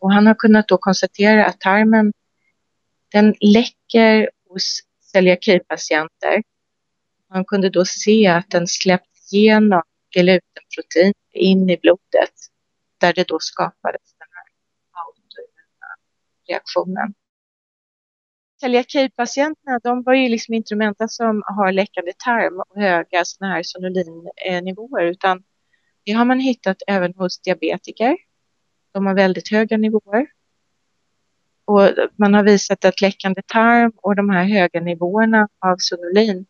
Och han har kunnat då konstatera att tarmen den läcker hos celiakipatienter. Han kunde då se att den släppt igenom glutenprotein in i blodet där det då skapades den här autoimmuna reaktionen. Celiakipatienterna de var ju liksom inte de enda som har läckande tarm och höga såna här sonolinnivåer eh, utan det har man hittat även hos diabetiker de har väldigt höga nivåer. Och man har visat att läckande tarm och de här höga nivåerna av sonolin,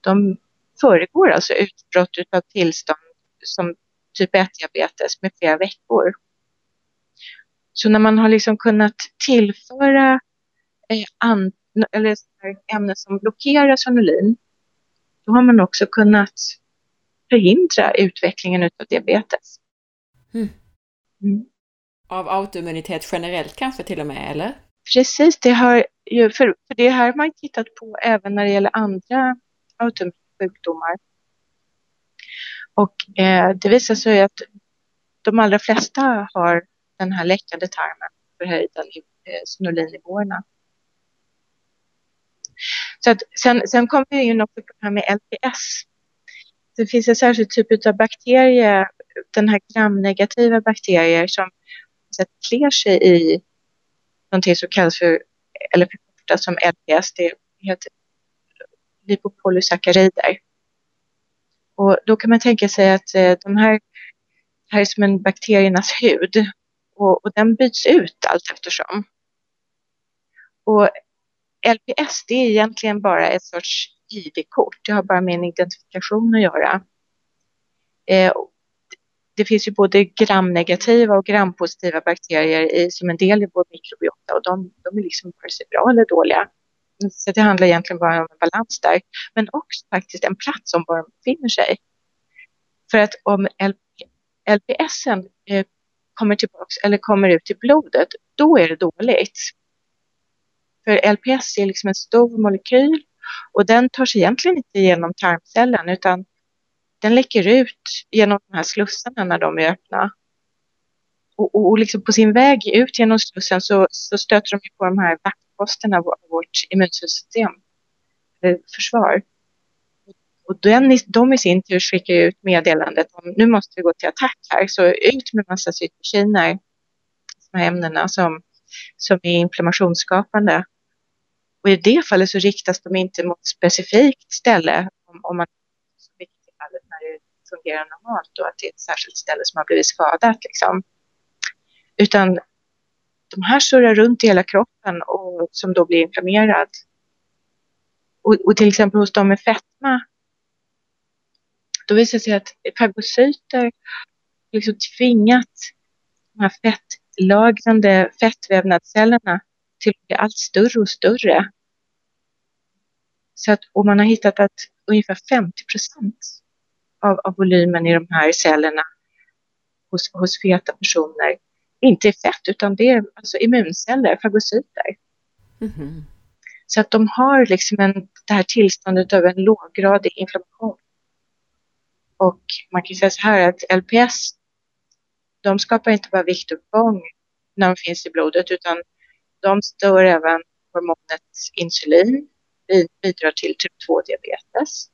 de föregår alltså utbrott av tillstånd som typ 1-diabetes med flera veckor. Så när man har liksom kunnat tillföra eh, eller ämnen som blockerar sonolin, då har man också kunnat förhindra utvecklingen av diabetes. Mm. Av autoimmunitet generellt kanske till och med, eller? Precis, det har ju, för, för det här har man tittat på även när det gäller andra autoimmunsjukdomar. Och eh, det visar sig att de allra flesta har den här läckande tarmen, förhöjda eh, sonolinnivåerna. Så att sen, sen kommer vi in också på det här med LPS. Det finns en särskild typ av bakterie, den här gramnegativa bakterier som sätt klär sig i någonting som kallas för, eller förkortas som LPS, det heter lipopolysackarider. Och då kan man tänka sig att eh, de här, här är som en bakteriernas hud och, och den byts ut allt eftersom. Och LPS det är egentligen bara ett sorts ID-kort, det har bara med en identifikation att göra. Eh, det finns ju både gramnegativa och grampositiva bakterier i, som en del i vår mikrobiota och de, de är liksom vare sig bra eller dåliga. Så det handlar egentligen bara om en balans där, men också faktiskt en plats om var de befinner sig. För att om LPS eh, kommer tillbaks eller kommer ut i blodet, då är det dåligt. För LPS är liksom en stor molekyl och den tar sig egentligen inte igenom tarmcellen utan den läcker ut genom de här slussarna när de är öppna. Och, och, och liksom på sin väg ut genom slussen så, så stöter de på de här vaktposterna av vårt immunsystem, eh, försvar. Och den, de i sin tur skickar ut meddelandet om nu måste vi gå till attack här, så ut med massa cytokiner, de här ämnena som, som är inflammationsskapande. Och i det fallet så riktas de inte mot ett specifikt ställe om, om man fungerar normalt och att det är ett särskilt ställe som har blivit skadat. Liksom. Utan de här surrar runt i hela kroppen och som då blir inflammerad. Och, och till exempel hos de med fetma, då visar det sig att fagocyter liksom tvingat de här fettlagrande fettvävnadscellerna till att bli allt större och större. Så att, och man har hittat att ungefär 50 procent av, av volymen i de här cellerna hos, hos feta personer inte är fett utan det är alltså immunceller, fagocyter. Mm -hmm. Så att de har liksom en, det här tillståndet av en låggradig inflammation. Och man kan säga så här att LPS, de skapar inte bara viktuppgång när de finns i blodet utan de stör även hormonet insulin, bidrar till typ 2-diabetes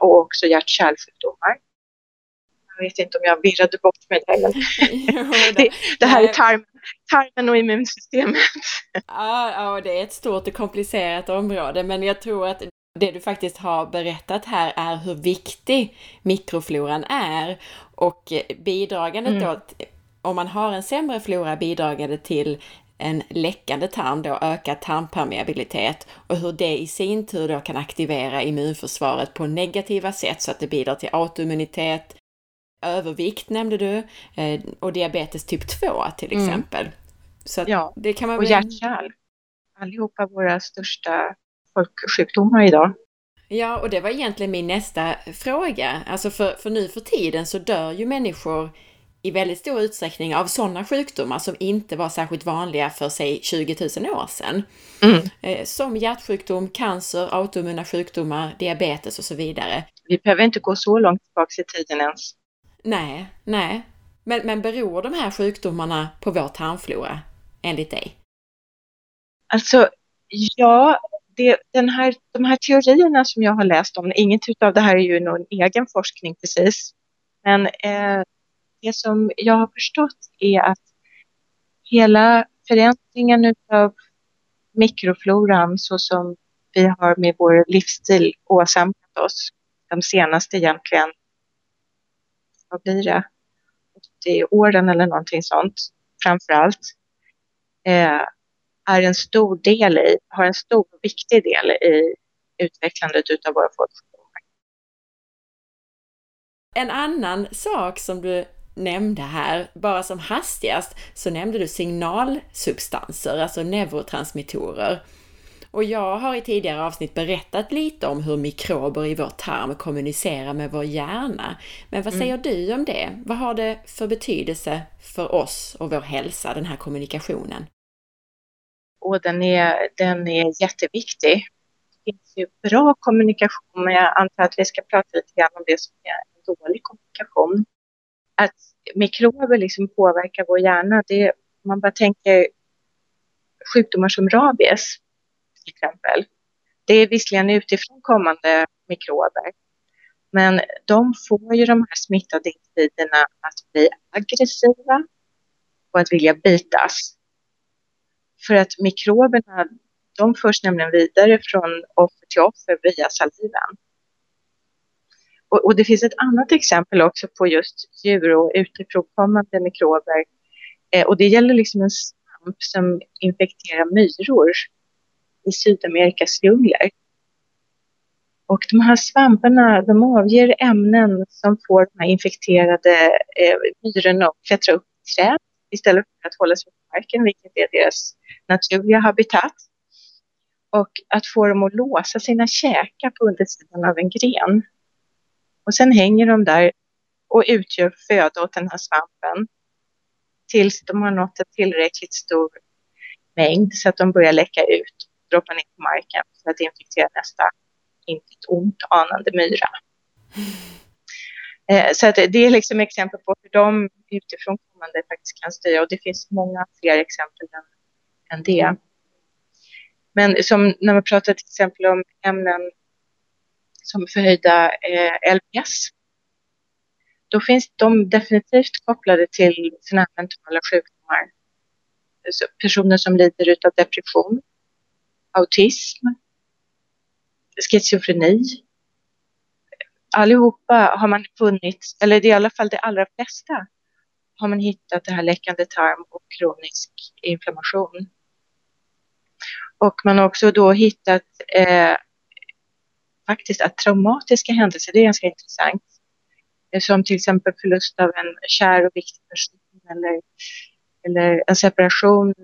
och också hjärt-kärlsjukdomar. Jag vet inte om jag virrade bort mig där, det, det, här är tarm, tarmen och immunsystemet. Ja, ja, det är ett stort och komplicerat område, men jag tror att det du faktiskt har berättat här är hur viktig mikrofloran är och bidragande mm. då, om man har en sämre flora bidragande till en läckande tarm då ökad tarmpermeabilitet och hur det i sin tur då kan aktivera immunförsvaret på negativa sätt så att det bidrar till autoimmunitet, övervikt nämnde du eh, och diabetes typ 2 till mm. exempel. Mm. Så ja, det kan man och hjärt-kärl. Allihopa våra största folksjukdomar idag. Ja, och det var egentligen min nästa fråga. Alltså för, för nu för tiden så dör ju människor i väldigt stor utsträckning av sådana sjukdomar som inte var särskilt vanliga för sig 20 000 år sedan. Mm. Eh, som hjärtsjukdom, cancer, autoimmuna sjukdomar, diabetes och så vidare. Vi behöver inte gå så långt tillbaka i tiden ens. Nej, nej. Men, men beror de här sjukdomarna på vår tarmflora, enligt dig? Alltså, ja, det, den här, de här teorierna som jag har läst om, inget av det här är ju någon egen forskning precis, men eh, det som jag har förstått är att hela förändringen av mikrofloran så som vi har med vår livsstil åsamkat oss de senaste egentligen, vad blir det, 80 åren eller någonting sånt framför allt, eh, är en stor del i, har en stor och viktig del i utvecklandet av våra folksjukdomar. En annan sak som du nämnde här, bara som hastigast, så nämnde du signalsubstanser, alltså neurotransmittorer. Och jag har i tidigare avsnitt berättat lite om hur mikrober i vår tarm kommunicerar med vår hjärna. Men vad säger mm. du om det? Vad har det för betydelse för oss och vår hälsa, den här kommunikationen? Och den är, den är jätteviktig. Det finns ju bra kommunikation, men jag antar att vi ska prata lite grann om det som är dålig kommunikation att mikrober liksom påverkar vår hjärna, det, man bara tänker sjukdomar som rabies till exempel. Det är visserligen utifrån kommande mikrober, men de får ju de här smittade individerna att bli aggressiva och att vilja bitas. För att mikroberna, de förs nämligen vidare från offer till offer via saliven. Och, och, det finns ett annat exempel också på just djur och utifrånkommande mikrober. Eh, och det gäller liksom en svamp som infekterar myror i Sydamerikas djungler. Och de här svamparna de avger ämnen som får de här infekterade eh, myrorna att klättra upp i träd istället för att hålla sig på marken, vilket är deras naturliga habitat. Och att få dem att låsa sina käkar på undersidan av en gren och sen hänger de där och utgör föda åt den här svampen tills de har nått en tillräckligt stor mängd så att de börjar läcka ut och droppa ner på marken för att infektera nästa inte ett ont anande myra. Eh, så att det är liksom exempel på hur de utifrån kommande faktiskt kan styra och det finns många fler exempel än, än det. Men som när man pratar till exempel om ämnen som förhöjda eh, LPS. Då finns de definitivt kopplade till sina mentala sjukdomar. Så personer som lider av depression, autism, schizofreni. Allihopa har man funnit, eller i alla fall de allra flesta, har man hittat det här läckande tarm och kronisk inflammation. Och man har också då hittat eh, faktiskt att traumatiska händelser, det är ganska intressant. Som till exempel förlust av en kär och viktig person eller, eller en separation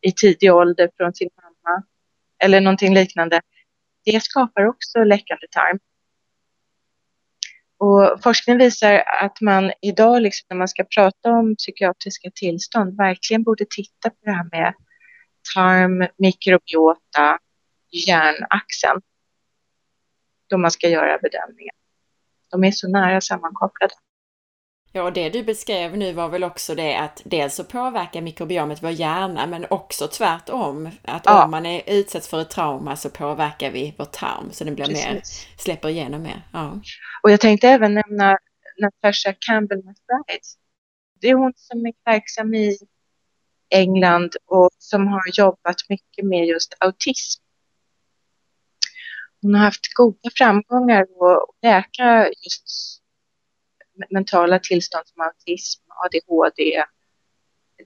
i tidig ålder från sin mamma eller någonting liknande. Det skapar också läckande tarm. Och forskning visar att man idag, liksom när man ska prata om psykiatriska tillstånd, verkligen borde titta på det här med tarm, mikrobiota, hjärnaxeln då man ska göra bedömningen. De är så nära sammankopplade. Ja, och det du beskrev nu var väl också det att dels så påverkar mikrobiomet vår hjärna, men också tvärtom. Att ja. om man är utsatt för ett trauma så påverkar vi vår tarm så den blir Precis. mer, släpper igenom mer. Ja. Och jag tänkte även nämna Natasha Campbell McBride. Det är hon som är verksam i England och som har jobbat mycket med just autism. Hon har haft goda framgångar att läka just mentala tillstånd som autism, ADHD,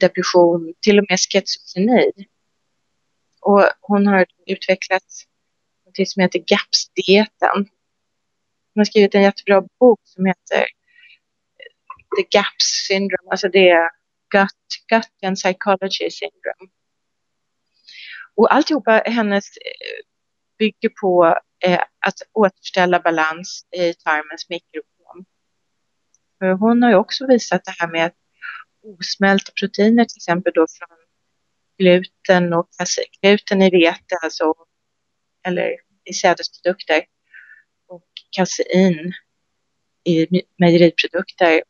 depression, till och med schizofreni. Och hon har utvecklat något som heter GAPS-dieten. Hon har skrivit en jättebra bok som heter eh, The GAPS syndrome, alltså det är gut, gut and psychology syndrome. Och alltihopa hennes eh, bygger på eh, att återställa balans i tarmens mikrobiom. För hon har ju också visat det här med osmälta proteiner, till exempel då från gluten och gluten i vete, alltså, eller i sädesprodukter och kasein i mejeriprodukter.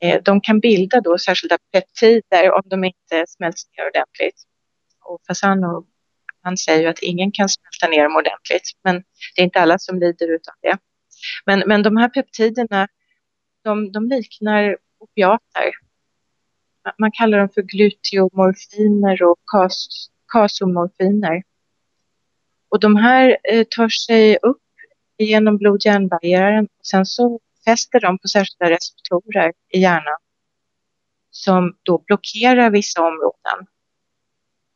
Eh, de kan bilda då särskilda peptider om de inte smälts ner ordentligt. Och Fasano han säger ju att ingen kan smälta ner dem ordentligt, men det är inte alla som lider av det. Men, men de här peptiderna, de, de liknar opiater. Man kallar dem för gluteomorfiner och kas, kasomorfiner. Och de här eh, tar sig upp genom blod-hjärnbarriären och sen så fäster de på särskilda receptorer i hjärnan som då blockerar vissa områden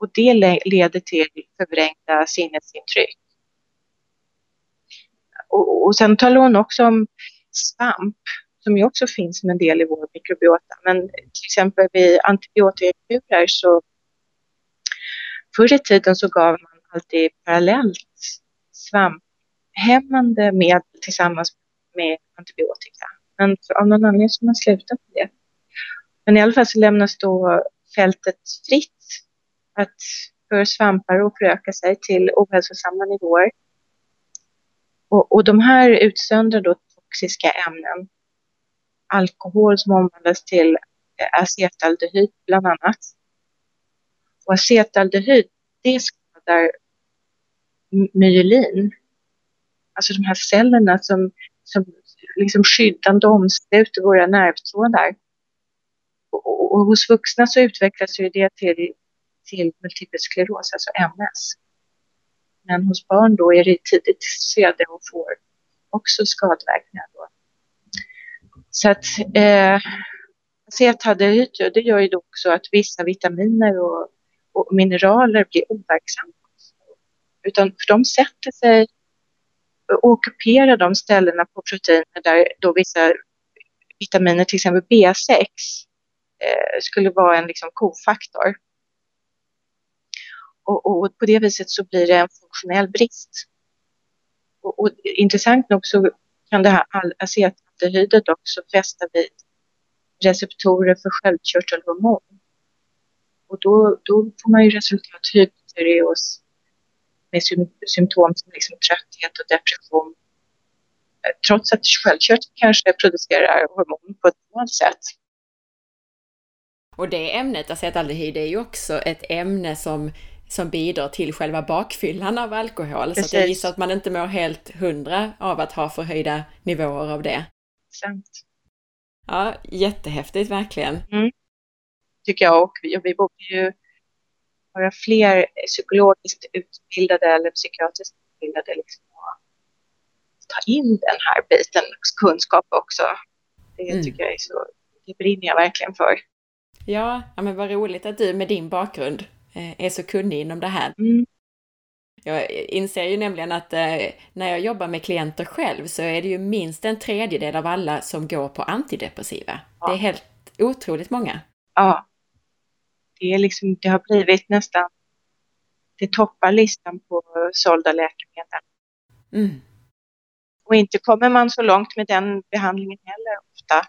och det leder till förvrängda sinnesintryck. Och, och sen talar hon också om svamp som ju också finns som en del i vår mikrobiota. Men till exempel vid antibiotikakurer så förr i tiden så gav man alltid parallellt svamphämmande medel tillsammans med antibiotika. Men av någon anledning så har man slutat med det. Men i alla fall så lämnas då fältet fritt att för svampar att föröka sig till ohälsosamma nivåer. Och, och de här utsöndrar då toxiska ämnen. Alkohol som omvandlas till acetaldehyd bland annat. Och acetaldehyd, det skadar myelin. Alltså de här cellerna som, som liksom skyddande omsluter våra nervtrådar. Och, och, och, hos vuxna så utvecklas ju det till till multipel skleros, alltså MS. Men hos barn då är det i tidigt skede och får också skadeverkningar. Då. Så att eh, acetaldehyd, det gör ju då också att vissa vitaminer och, och mineraler blir overksamma. Utan för de sätter sig och ockuperar de ställena på proteiner där då vissa vitaminer, till exempel B6, eh, skulle vara en liksom, kofaktor. Och, och, på det viset så blir det en funktionell brist. Och, och intressant nog så kan det här acetaldehydet också fästa vid receptorer för sköldkörtelhormon. Och då, då får man ju resultat hypotyreos med symptom som liksom trötthet och depression. Eh, trots att sköldkörteln kanske producerar hormon på ett annat sätt. Och det ämnet, acetaldehyd, är ju också ett ämne som som bidrar till själva bakfyllan av alkohol. Precis. Så jag gissar att man inte mår helt hundra av att ha förhöjda nivåer av det. Sant. Ja, jättehäftigt verkligen. Mm. Tycker jag och vi, vi borde ju vara fler psykologiskt utbildade eller psykiatriskt utbildade liksom, ta in den här biten kunskap också. Det mm. tycker jag är så, det brinner jag verkligen för. Ja, ja men vad roligt att du med din bakgrund är så kunnig inom det här. Mm. Jag inser ju nämligen att eh, när jag jobbar med klienter själv så är det ju minst en tredjedel av alla som går på antidepressiva. Ja. Det är helt otroligt många. Ja. Det, är liksom, det har blivit nästan, det toppar listan på sålda läkemedel. Mm. Och inte kommer man så långt med den behandlingen heller ofta.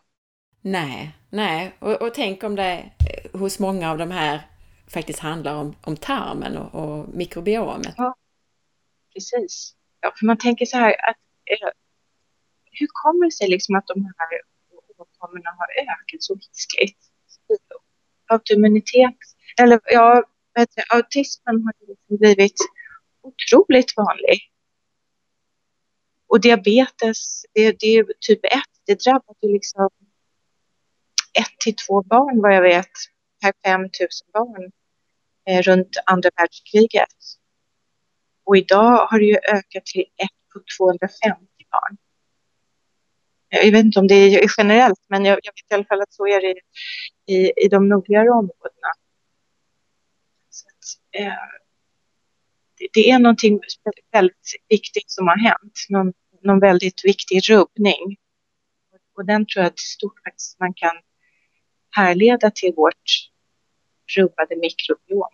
Nej, nej. Och, och tänk om det hos många av de här faktiskt handlar om, om tarmen och, och mikrobiomet. Ja, precis. Ja, för man tänker så här att eh, hur kommer det sig liksom att de här åkommorna har ökat så hiskligt? Autoimmunitet, eller ja, autismen har liksom blivit otroligt vanlig. Och diabetes, det, det är typ 1, det drabbar ju liksom 1 till 2 barn vad jag vet per 5 000 barn Eh, runt andra världskriget. Och idag har det ju ökat till 1 på 250 barn. Jag vet inte om det är generellt, men jag, jag vet i alla fall att så är det i, i de nordligare områdena. Så att, eh, det, det, är någonting väldigt viktigt som har hänt. Någon, någon väldigt viktig rubbning. Och den tror jag till stort faktiskt man kan härleda till vårt rubbade mikrobiom.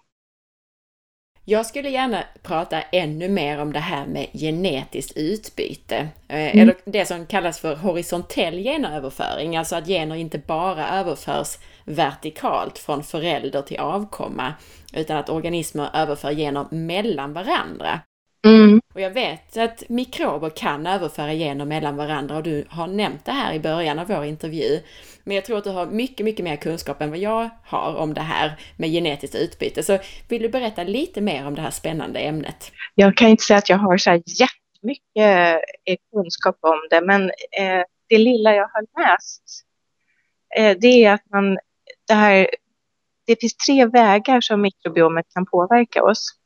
Jag skulle gärna prata ännu mer om det här med genetiskt utbyte, eh, mm. eller det som kallas för horisontell genöverföring, alltså att gener inte bara överförs vertikalt från förälder till avkomma, utan att organismer överför gener mellan varandra. Mm. Och jag vet att mikrober kan överföra gener mellan varandra och du har nämnt det här i början av vår intervju. Men jag tror att du har mycket, mycket mer kunskap än vad jag har om det här med genetiskt utbyte. Så vill du berätta lite mer om det här spännande ämnet? Jag kan inte säga att jag har så här jättemycket eh, kunskap om det, men eh, det lilla jag har läst, eh, det är att man, det här, det finns tre vägar som mikrobiomet kan påverka oss.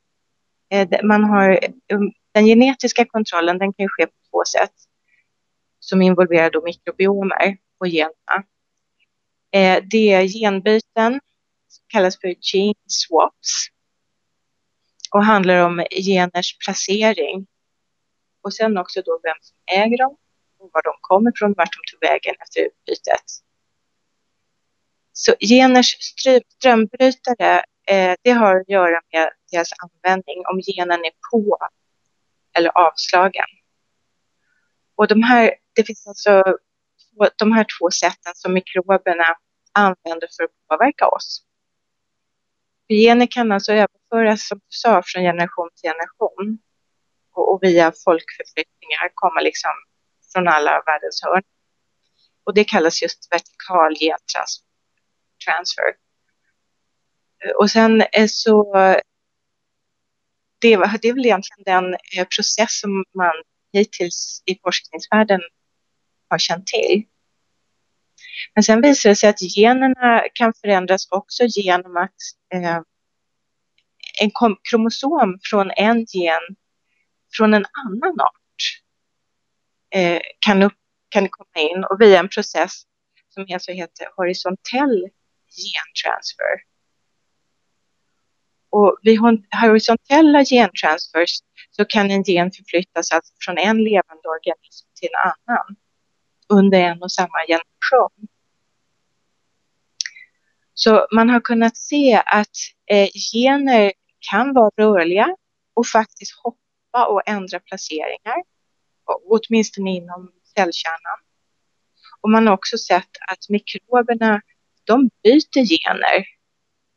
Eh, man har um, den genetiska kontrollen, den kan ske på två sätt som involverar då mikrobiomer och generna. Eh, det är genbyten, som kallas för gene swaps och handlar om geners placering. Och sen också då vem som äger dem och var de kommer ifrån, vart de tog vägen efter utbytet. Så geners strömbrytare, eh, det har att göra med deras användning, om genen är på eller avslagen. Och de här, det finns alltså de här två sätten som mikroberna använder för att påverka oss. Gener kan alltså överföras, som du sa, från generation till generation och, och via folkförflyttningar komma liksom från alla världens hörn. Och det kallas just vertikal gentransfer. Och sen så det, det är väl egentligen den eh, process som man hittills i forskningsvärlden har känt till. Men sen visar det sig att generna kan förändras också genom att eh, en kromosom från en gen från en annan art eh, kan, upp, kan komma in och via en process som alltså heter horisontell gentransfer. Och vid horisontella gentransfers så kan en gen förflyttas alltså från en levande organism till en annan under en och samma generation. Så man har kunnat se att eh, gener kan vara rörliga och faktiskt hoppa och ändra placeringar, åtminstone inom cellkärnan. Och man har också sett att mikroberna, de byter gener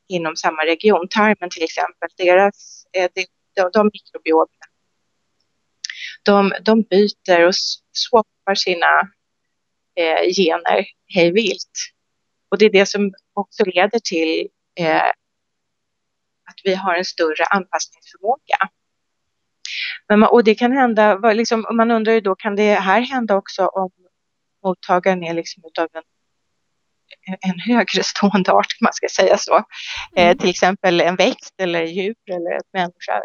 inom samma region. Tarmen till exempel, deras, eh, de, de, de mikrobioterna, de, de byter och swappar sina eh, gener hej vilt. Och det är det som också leder till eh, att vi har en större anpassningsförmåga. Men man, och det kan hända, liksom, man undrar ju då, kan det här hända också om mottagaren är liksom utav en, en högre stående art, man ska säga så. Eh, mm. till exempel en växt eller djur eller ett människa.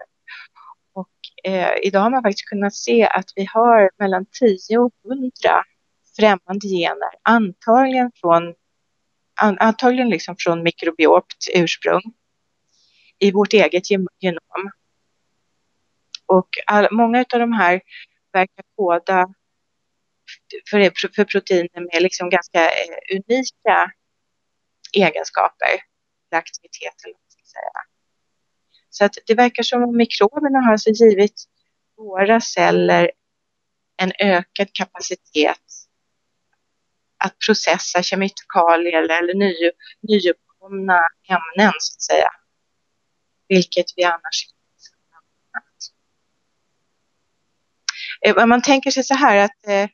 Och eh, idag har man faktiskt kunnat se att vi har mellan 10 och 100 främmande gener, antagligen från, antagligen liksom från mikrobiopt ursprung i vårt eget genom. Och all, många av de här verkar koda för, för proteiner med liksom ganska eh, unika egenskaper, aktivitet eller vad man ska säga. Så att det verkar som om mikroberna har alltså givit våra celler en ökad kapacitet att processa kemikalier eller ny, nyuppkomna ämnen så att säga. vilket vi annars inte skulle ha kunnat. Man tänker sig så här att eh,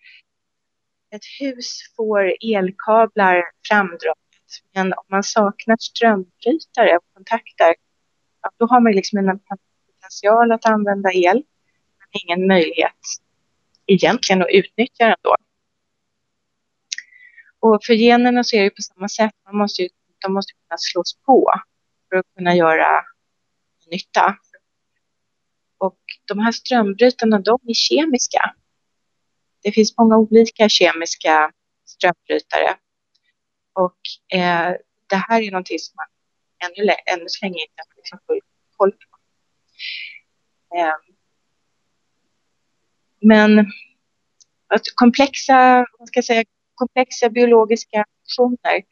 ett hus får elkablar framdraget, men om man saknar strömbrytare och kontakter, då har man liksom en potential att använda el, men ingen möjlighet egentligen att utnyttja den då. Och för generna så är det på samma sätt, man måste ju, de måste kunna slås på för att kunna göra nytta. Och de här strömbrytarna, de är kemiska. Det finns många olika kemiska strömbrytare. Och eh, det här är någonting som man ännu, ännu så länge inte har liksom full koll på. Eh, men att komplexa, vad ska jag säga, komplexa biologiska funktioner,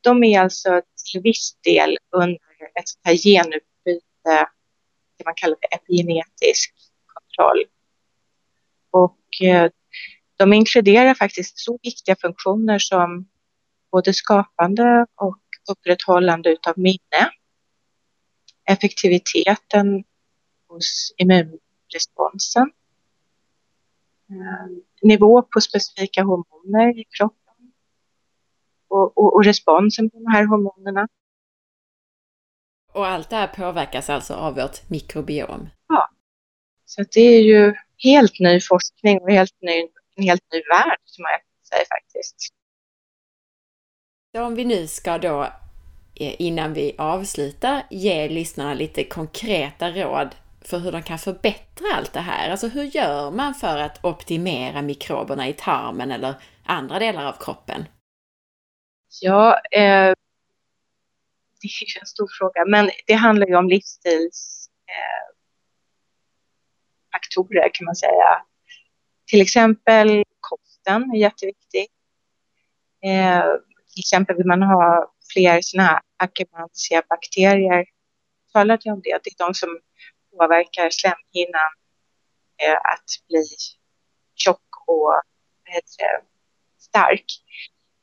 de är alltså till viss del under ett sånt här genutbyte, det man kallar för epigenetisk kontroll. Och eh, de inkluderar faktiskt så viktiga funktioner som både skapande och upprätthållande utav minne, effektiviteten hos immunresponsen, eh, nivå på specifika hormoner i kroppen och, och, och responsen på de här hormonerna. Och allt det här påverkas alltså av vårt mikrobiom? Ja. Så det är ju helt ny forskning och helt ny, en helt ny värld som jag säger faktiskt. Så om vi nu ska då eh, innan vi avslutar ge lyssnarna lite konkreta råd för hur de kan förbättra allt det här. Alltså hur gör man för att optimera mikroberna i tarmen eller andra delar av kroppen? Ja, eh, det är en stor fråga, men det handlar ju om livsstilsfaktorer eh, kan man säga. Till exempel kosten är jätteviktig. Eh, till exempel vill man ha fler sådana här Akkermansia-bakterier. Talade jag om det? Det är de som påverkar slemhinnan eh, att bli tjock och heter, stark.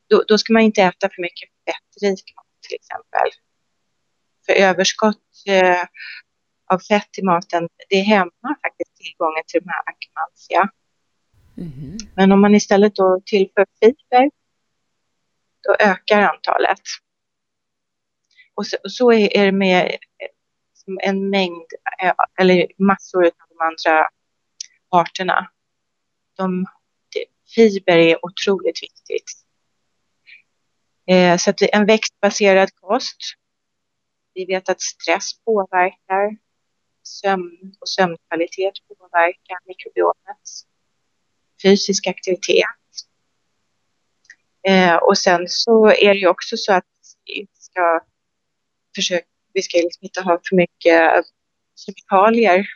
Då, då, ska man inte äta för mycket fettrik mat till exempel. För överskott eh, av fett i maten, det hämmar faktiskt tillgången till de här akmansia. Mm. Men om man istället då tillför fiber, då ökar antalet. Och så, och så är det med en mängd, eh, eller massor av de andra arterna. De, fiber är otroligt viktigt. Eh, så att en växtbaserad kost. Vi vet att stress påverkar sömn och sömnkvalitet påverkar mikrobiomets Fysisk aktivitet. Eh, och sen så är det ju också så att vi ska försöka vi ska liksom inte ha för mycket kemikalier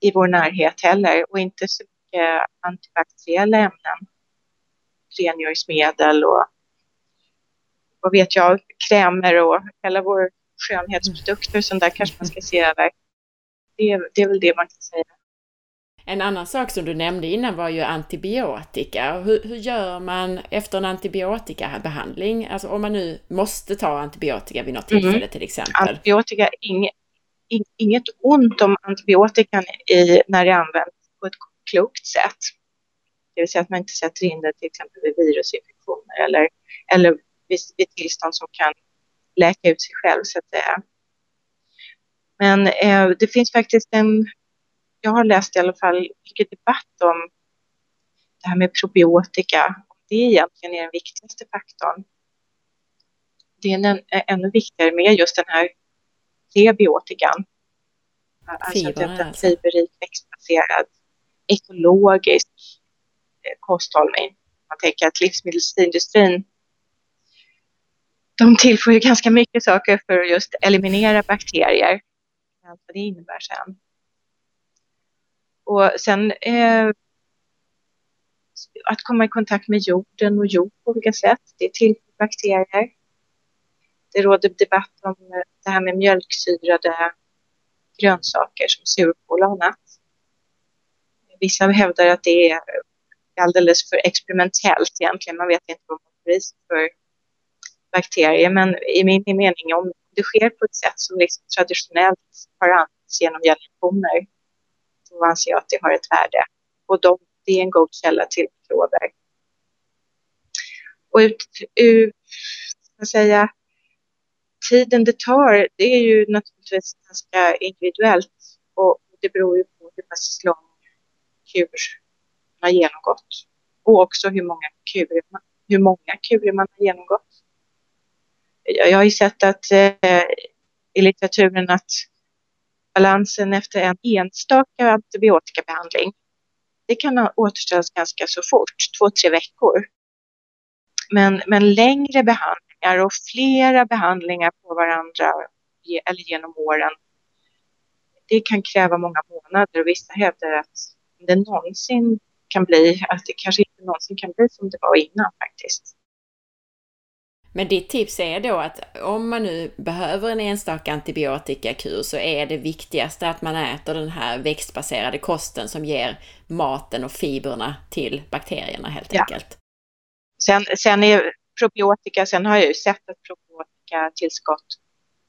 i vår närhet heller och inte så mycket antibakteriella ämnen. Rengöringsmedel och vad vet jag, krämer och hela vår skönhetsprodukter, sånt där kanske man ska se över. Det, det är väl det man kan säga. En annan sak som du nämnde innan var ju antibiotika. Hur, hur gör man efter en antibiotikabehandling? Alltså om man nu måste ta antibiotika vid något mm. tillfälle mm. till exempel. Antibiotika, inget, inget ont om antibiotikan i, när det används på ett klokt sätt. Det vill säga att man inte sätter in det till exempel vid virusinfektioner eller, eller vid, vid tillstånd som kan läka ut sig själv så att säga. Men eh, det finns faktiskt en jag har läst i alla fall mycket debatt om det här med probiotika. Det egentligen är den viktigaste faktorn. Det är en, ännu viktigare med just den här prebiotikan. Alltså att är en fiberrik, växtbaserad, ekologisk eh, kosthållning. Man tänker att livsmedelsindustrin de tillför ju ganska mycket saker för att just eliminera bakterier. Allt vad det innebär sen. Och sen eh, att komma i kontakt med jorden och jord på olika sätt. Det är till för bakterier. Det råder debatt om eh, det här med mjölksyrade grönsaker som surkål och annat. Vissa hävdar att det är alldeles för experimentellt egentligen. Man vet inte vad man får i sig för bakterier. Men i min mening, om, det sker på ett sätt som liksom traditionellt har använts genom generationer, då anser jag att det har ett värde. Och de, det är en god källa till mikrober. Och ut, ut ska säga, tiden det tar, det är ju naturligtvis ganska individuellt och det beror ju på hur pass lång kur man har genomgått och också hur många kurer man, hur många kurer man har genomgått. Jag, har ju sett att eh, i litteraturen att balansen efter en enstaka antibiotikabehandling det kan återställas ganska så fort, två, tre veckor. Men, men längre behandlingar och flera behandlingar på varandra eller genom åren, det kan kräva många månader och vissa hävdar att det någonsin kan bli, att det kanske inte någonsin kan bli som det var innan faktiskt. Men ditt tips är då att om man nu behöver en enstaka antibiotikakur så är det viktigaste att man äter den här växtbaserade kosten som ger maten och fibrerna till bakterierna helt ja. enkelt. Sen, sen är probiotika, sen har jag ju sett att probiotikatillskott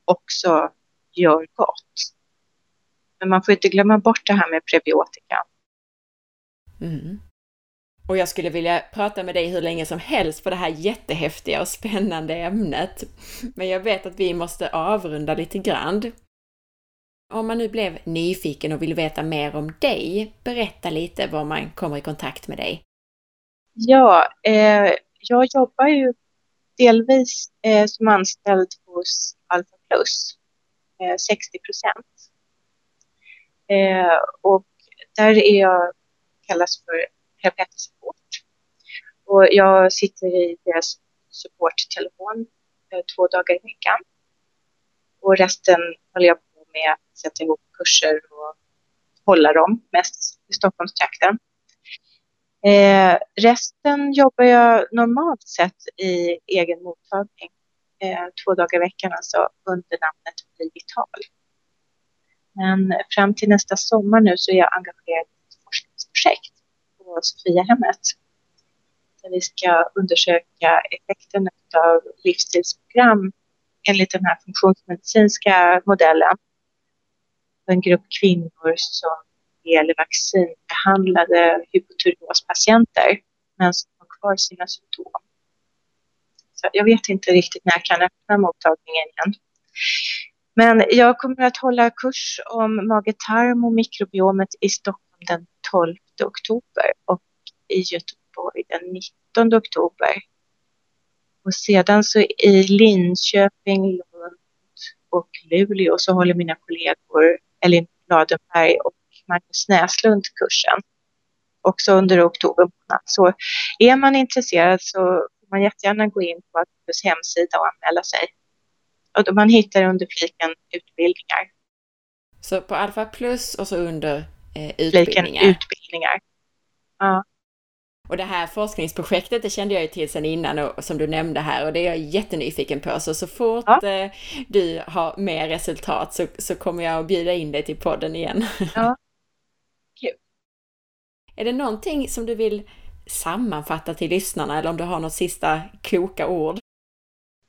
också gör gott. Men man får inte glömma bort det här med prebiotika. Mm. Och jag skulle vilja prata med dig hur länge som helst på det här jättehäftiga och spännande ämnet. Men jag vet att vi måste avrunda lite grann. Om man nu blev nyfiken och vill veta mer om dig, berätta lite var man kommer i kontakt med dig. Ja, eh, jag jobbar ju delvis eh, som anställd hos Alfa Plus, eh, 60 procent. Eh, och där är jag, kallas för Helpet Support. Och jag sitter i deras supporttelefon eh, två dagar i veckan. Och resten håller jag på med att sätta ihop kurser och hålla dem, mest i Stockholmstrakten. Eh, resten jobbar jag normalt sett i egen mottagning. Eh, två dagar i veckan alltså under namnet Bli Vital. Men fram till nästa sommar nu så är jag engagerad i ett forskningsprojekt på Sofiahemmet. Där vi ska undersöka effekten av livsstilsprogram enligt den här funktionsmedicinska modellen. En grupp kvinnor som gäller vaccinbehandlade hypotyreospatienter men som har kvar sina symptom. Så jag vet inte riktigt när jag kan öppna mottagningen igen. Men jag kommer att hålla kurs om mage-tarm och mikrobiomet i Stockholm den 12 oktober och i Göteborg den 19 oktober. Och sedan så i Linköping, Lund och Luleå så håller mina kollegor Elin Ladenberg och Magnus Näslund kursen. Också under oktober månad. Så är man intresserad så får man jättegärna gå in på Alphabets hemsida och anmäla sig. Och man hittar under fliken utbildningar. Så på Alfa Plus och så under eh, utbildningar? Utbildningar. Ja. Och det här forskningsprojektet, det kände jag ju till sedan innan och som du nämnde här och det är jag jättenyfiken på. Så så fort ja. eh, du har mer resultat så, så kommer jag att bjuda in dig till podden igen. Ja, är det någonting som du vill sammanfatta till lyssnarna eller om du har något sista kloka ord?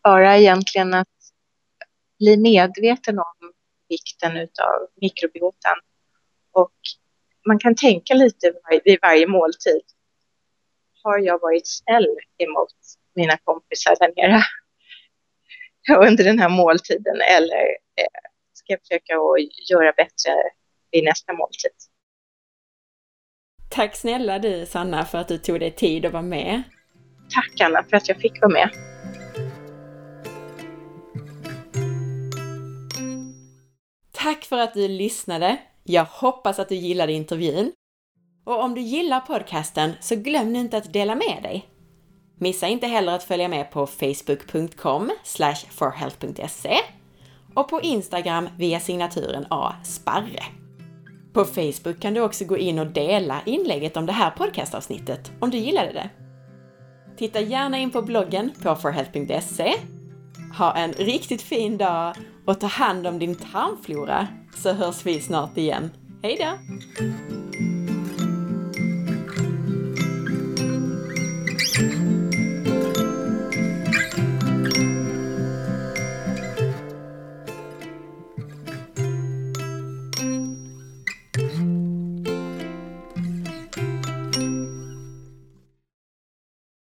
Bara egentligen att bli medveten om vikten av mikrobiotan. Och man kan tänka lite vid varje måltid. Har jag varit snäll emot mina kompisar där nere under den här måltiden eller eh, ska jag försöka att göra bättre vid nästa måltid? Tack snälla du Sanna för att du tog dig tid att vara med. Tack Anna för att jag fick vara med. Tack för att du lyssnade. Jag hoppas att du gillade intervjun. Och om du gillar podcasten så glöm nu inte att dela med dig. Missa inte heller att följa med på facebook.com forhealth.se och på Instagram via signaturen A. Sparre. På Facebook kan du också gå in och dela inlägget om det här podcastavsnittet om du gillade det. Titta gärna in på bloggen på forhealth.se. Ha en riktigt fin dag och ta hand om din tarmflora så hörs vi snart igen. Hej då!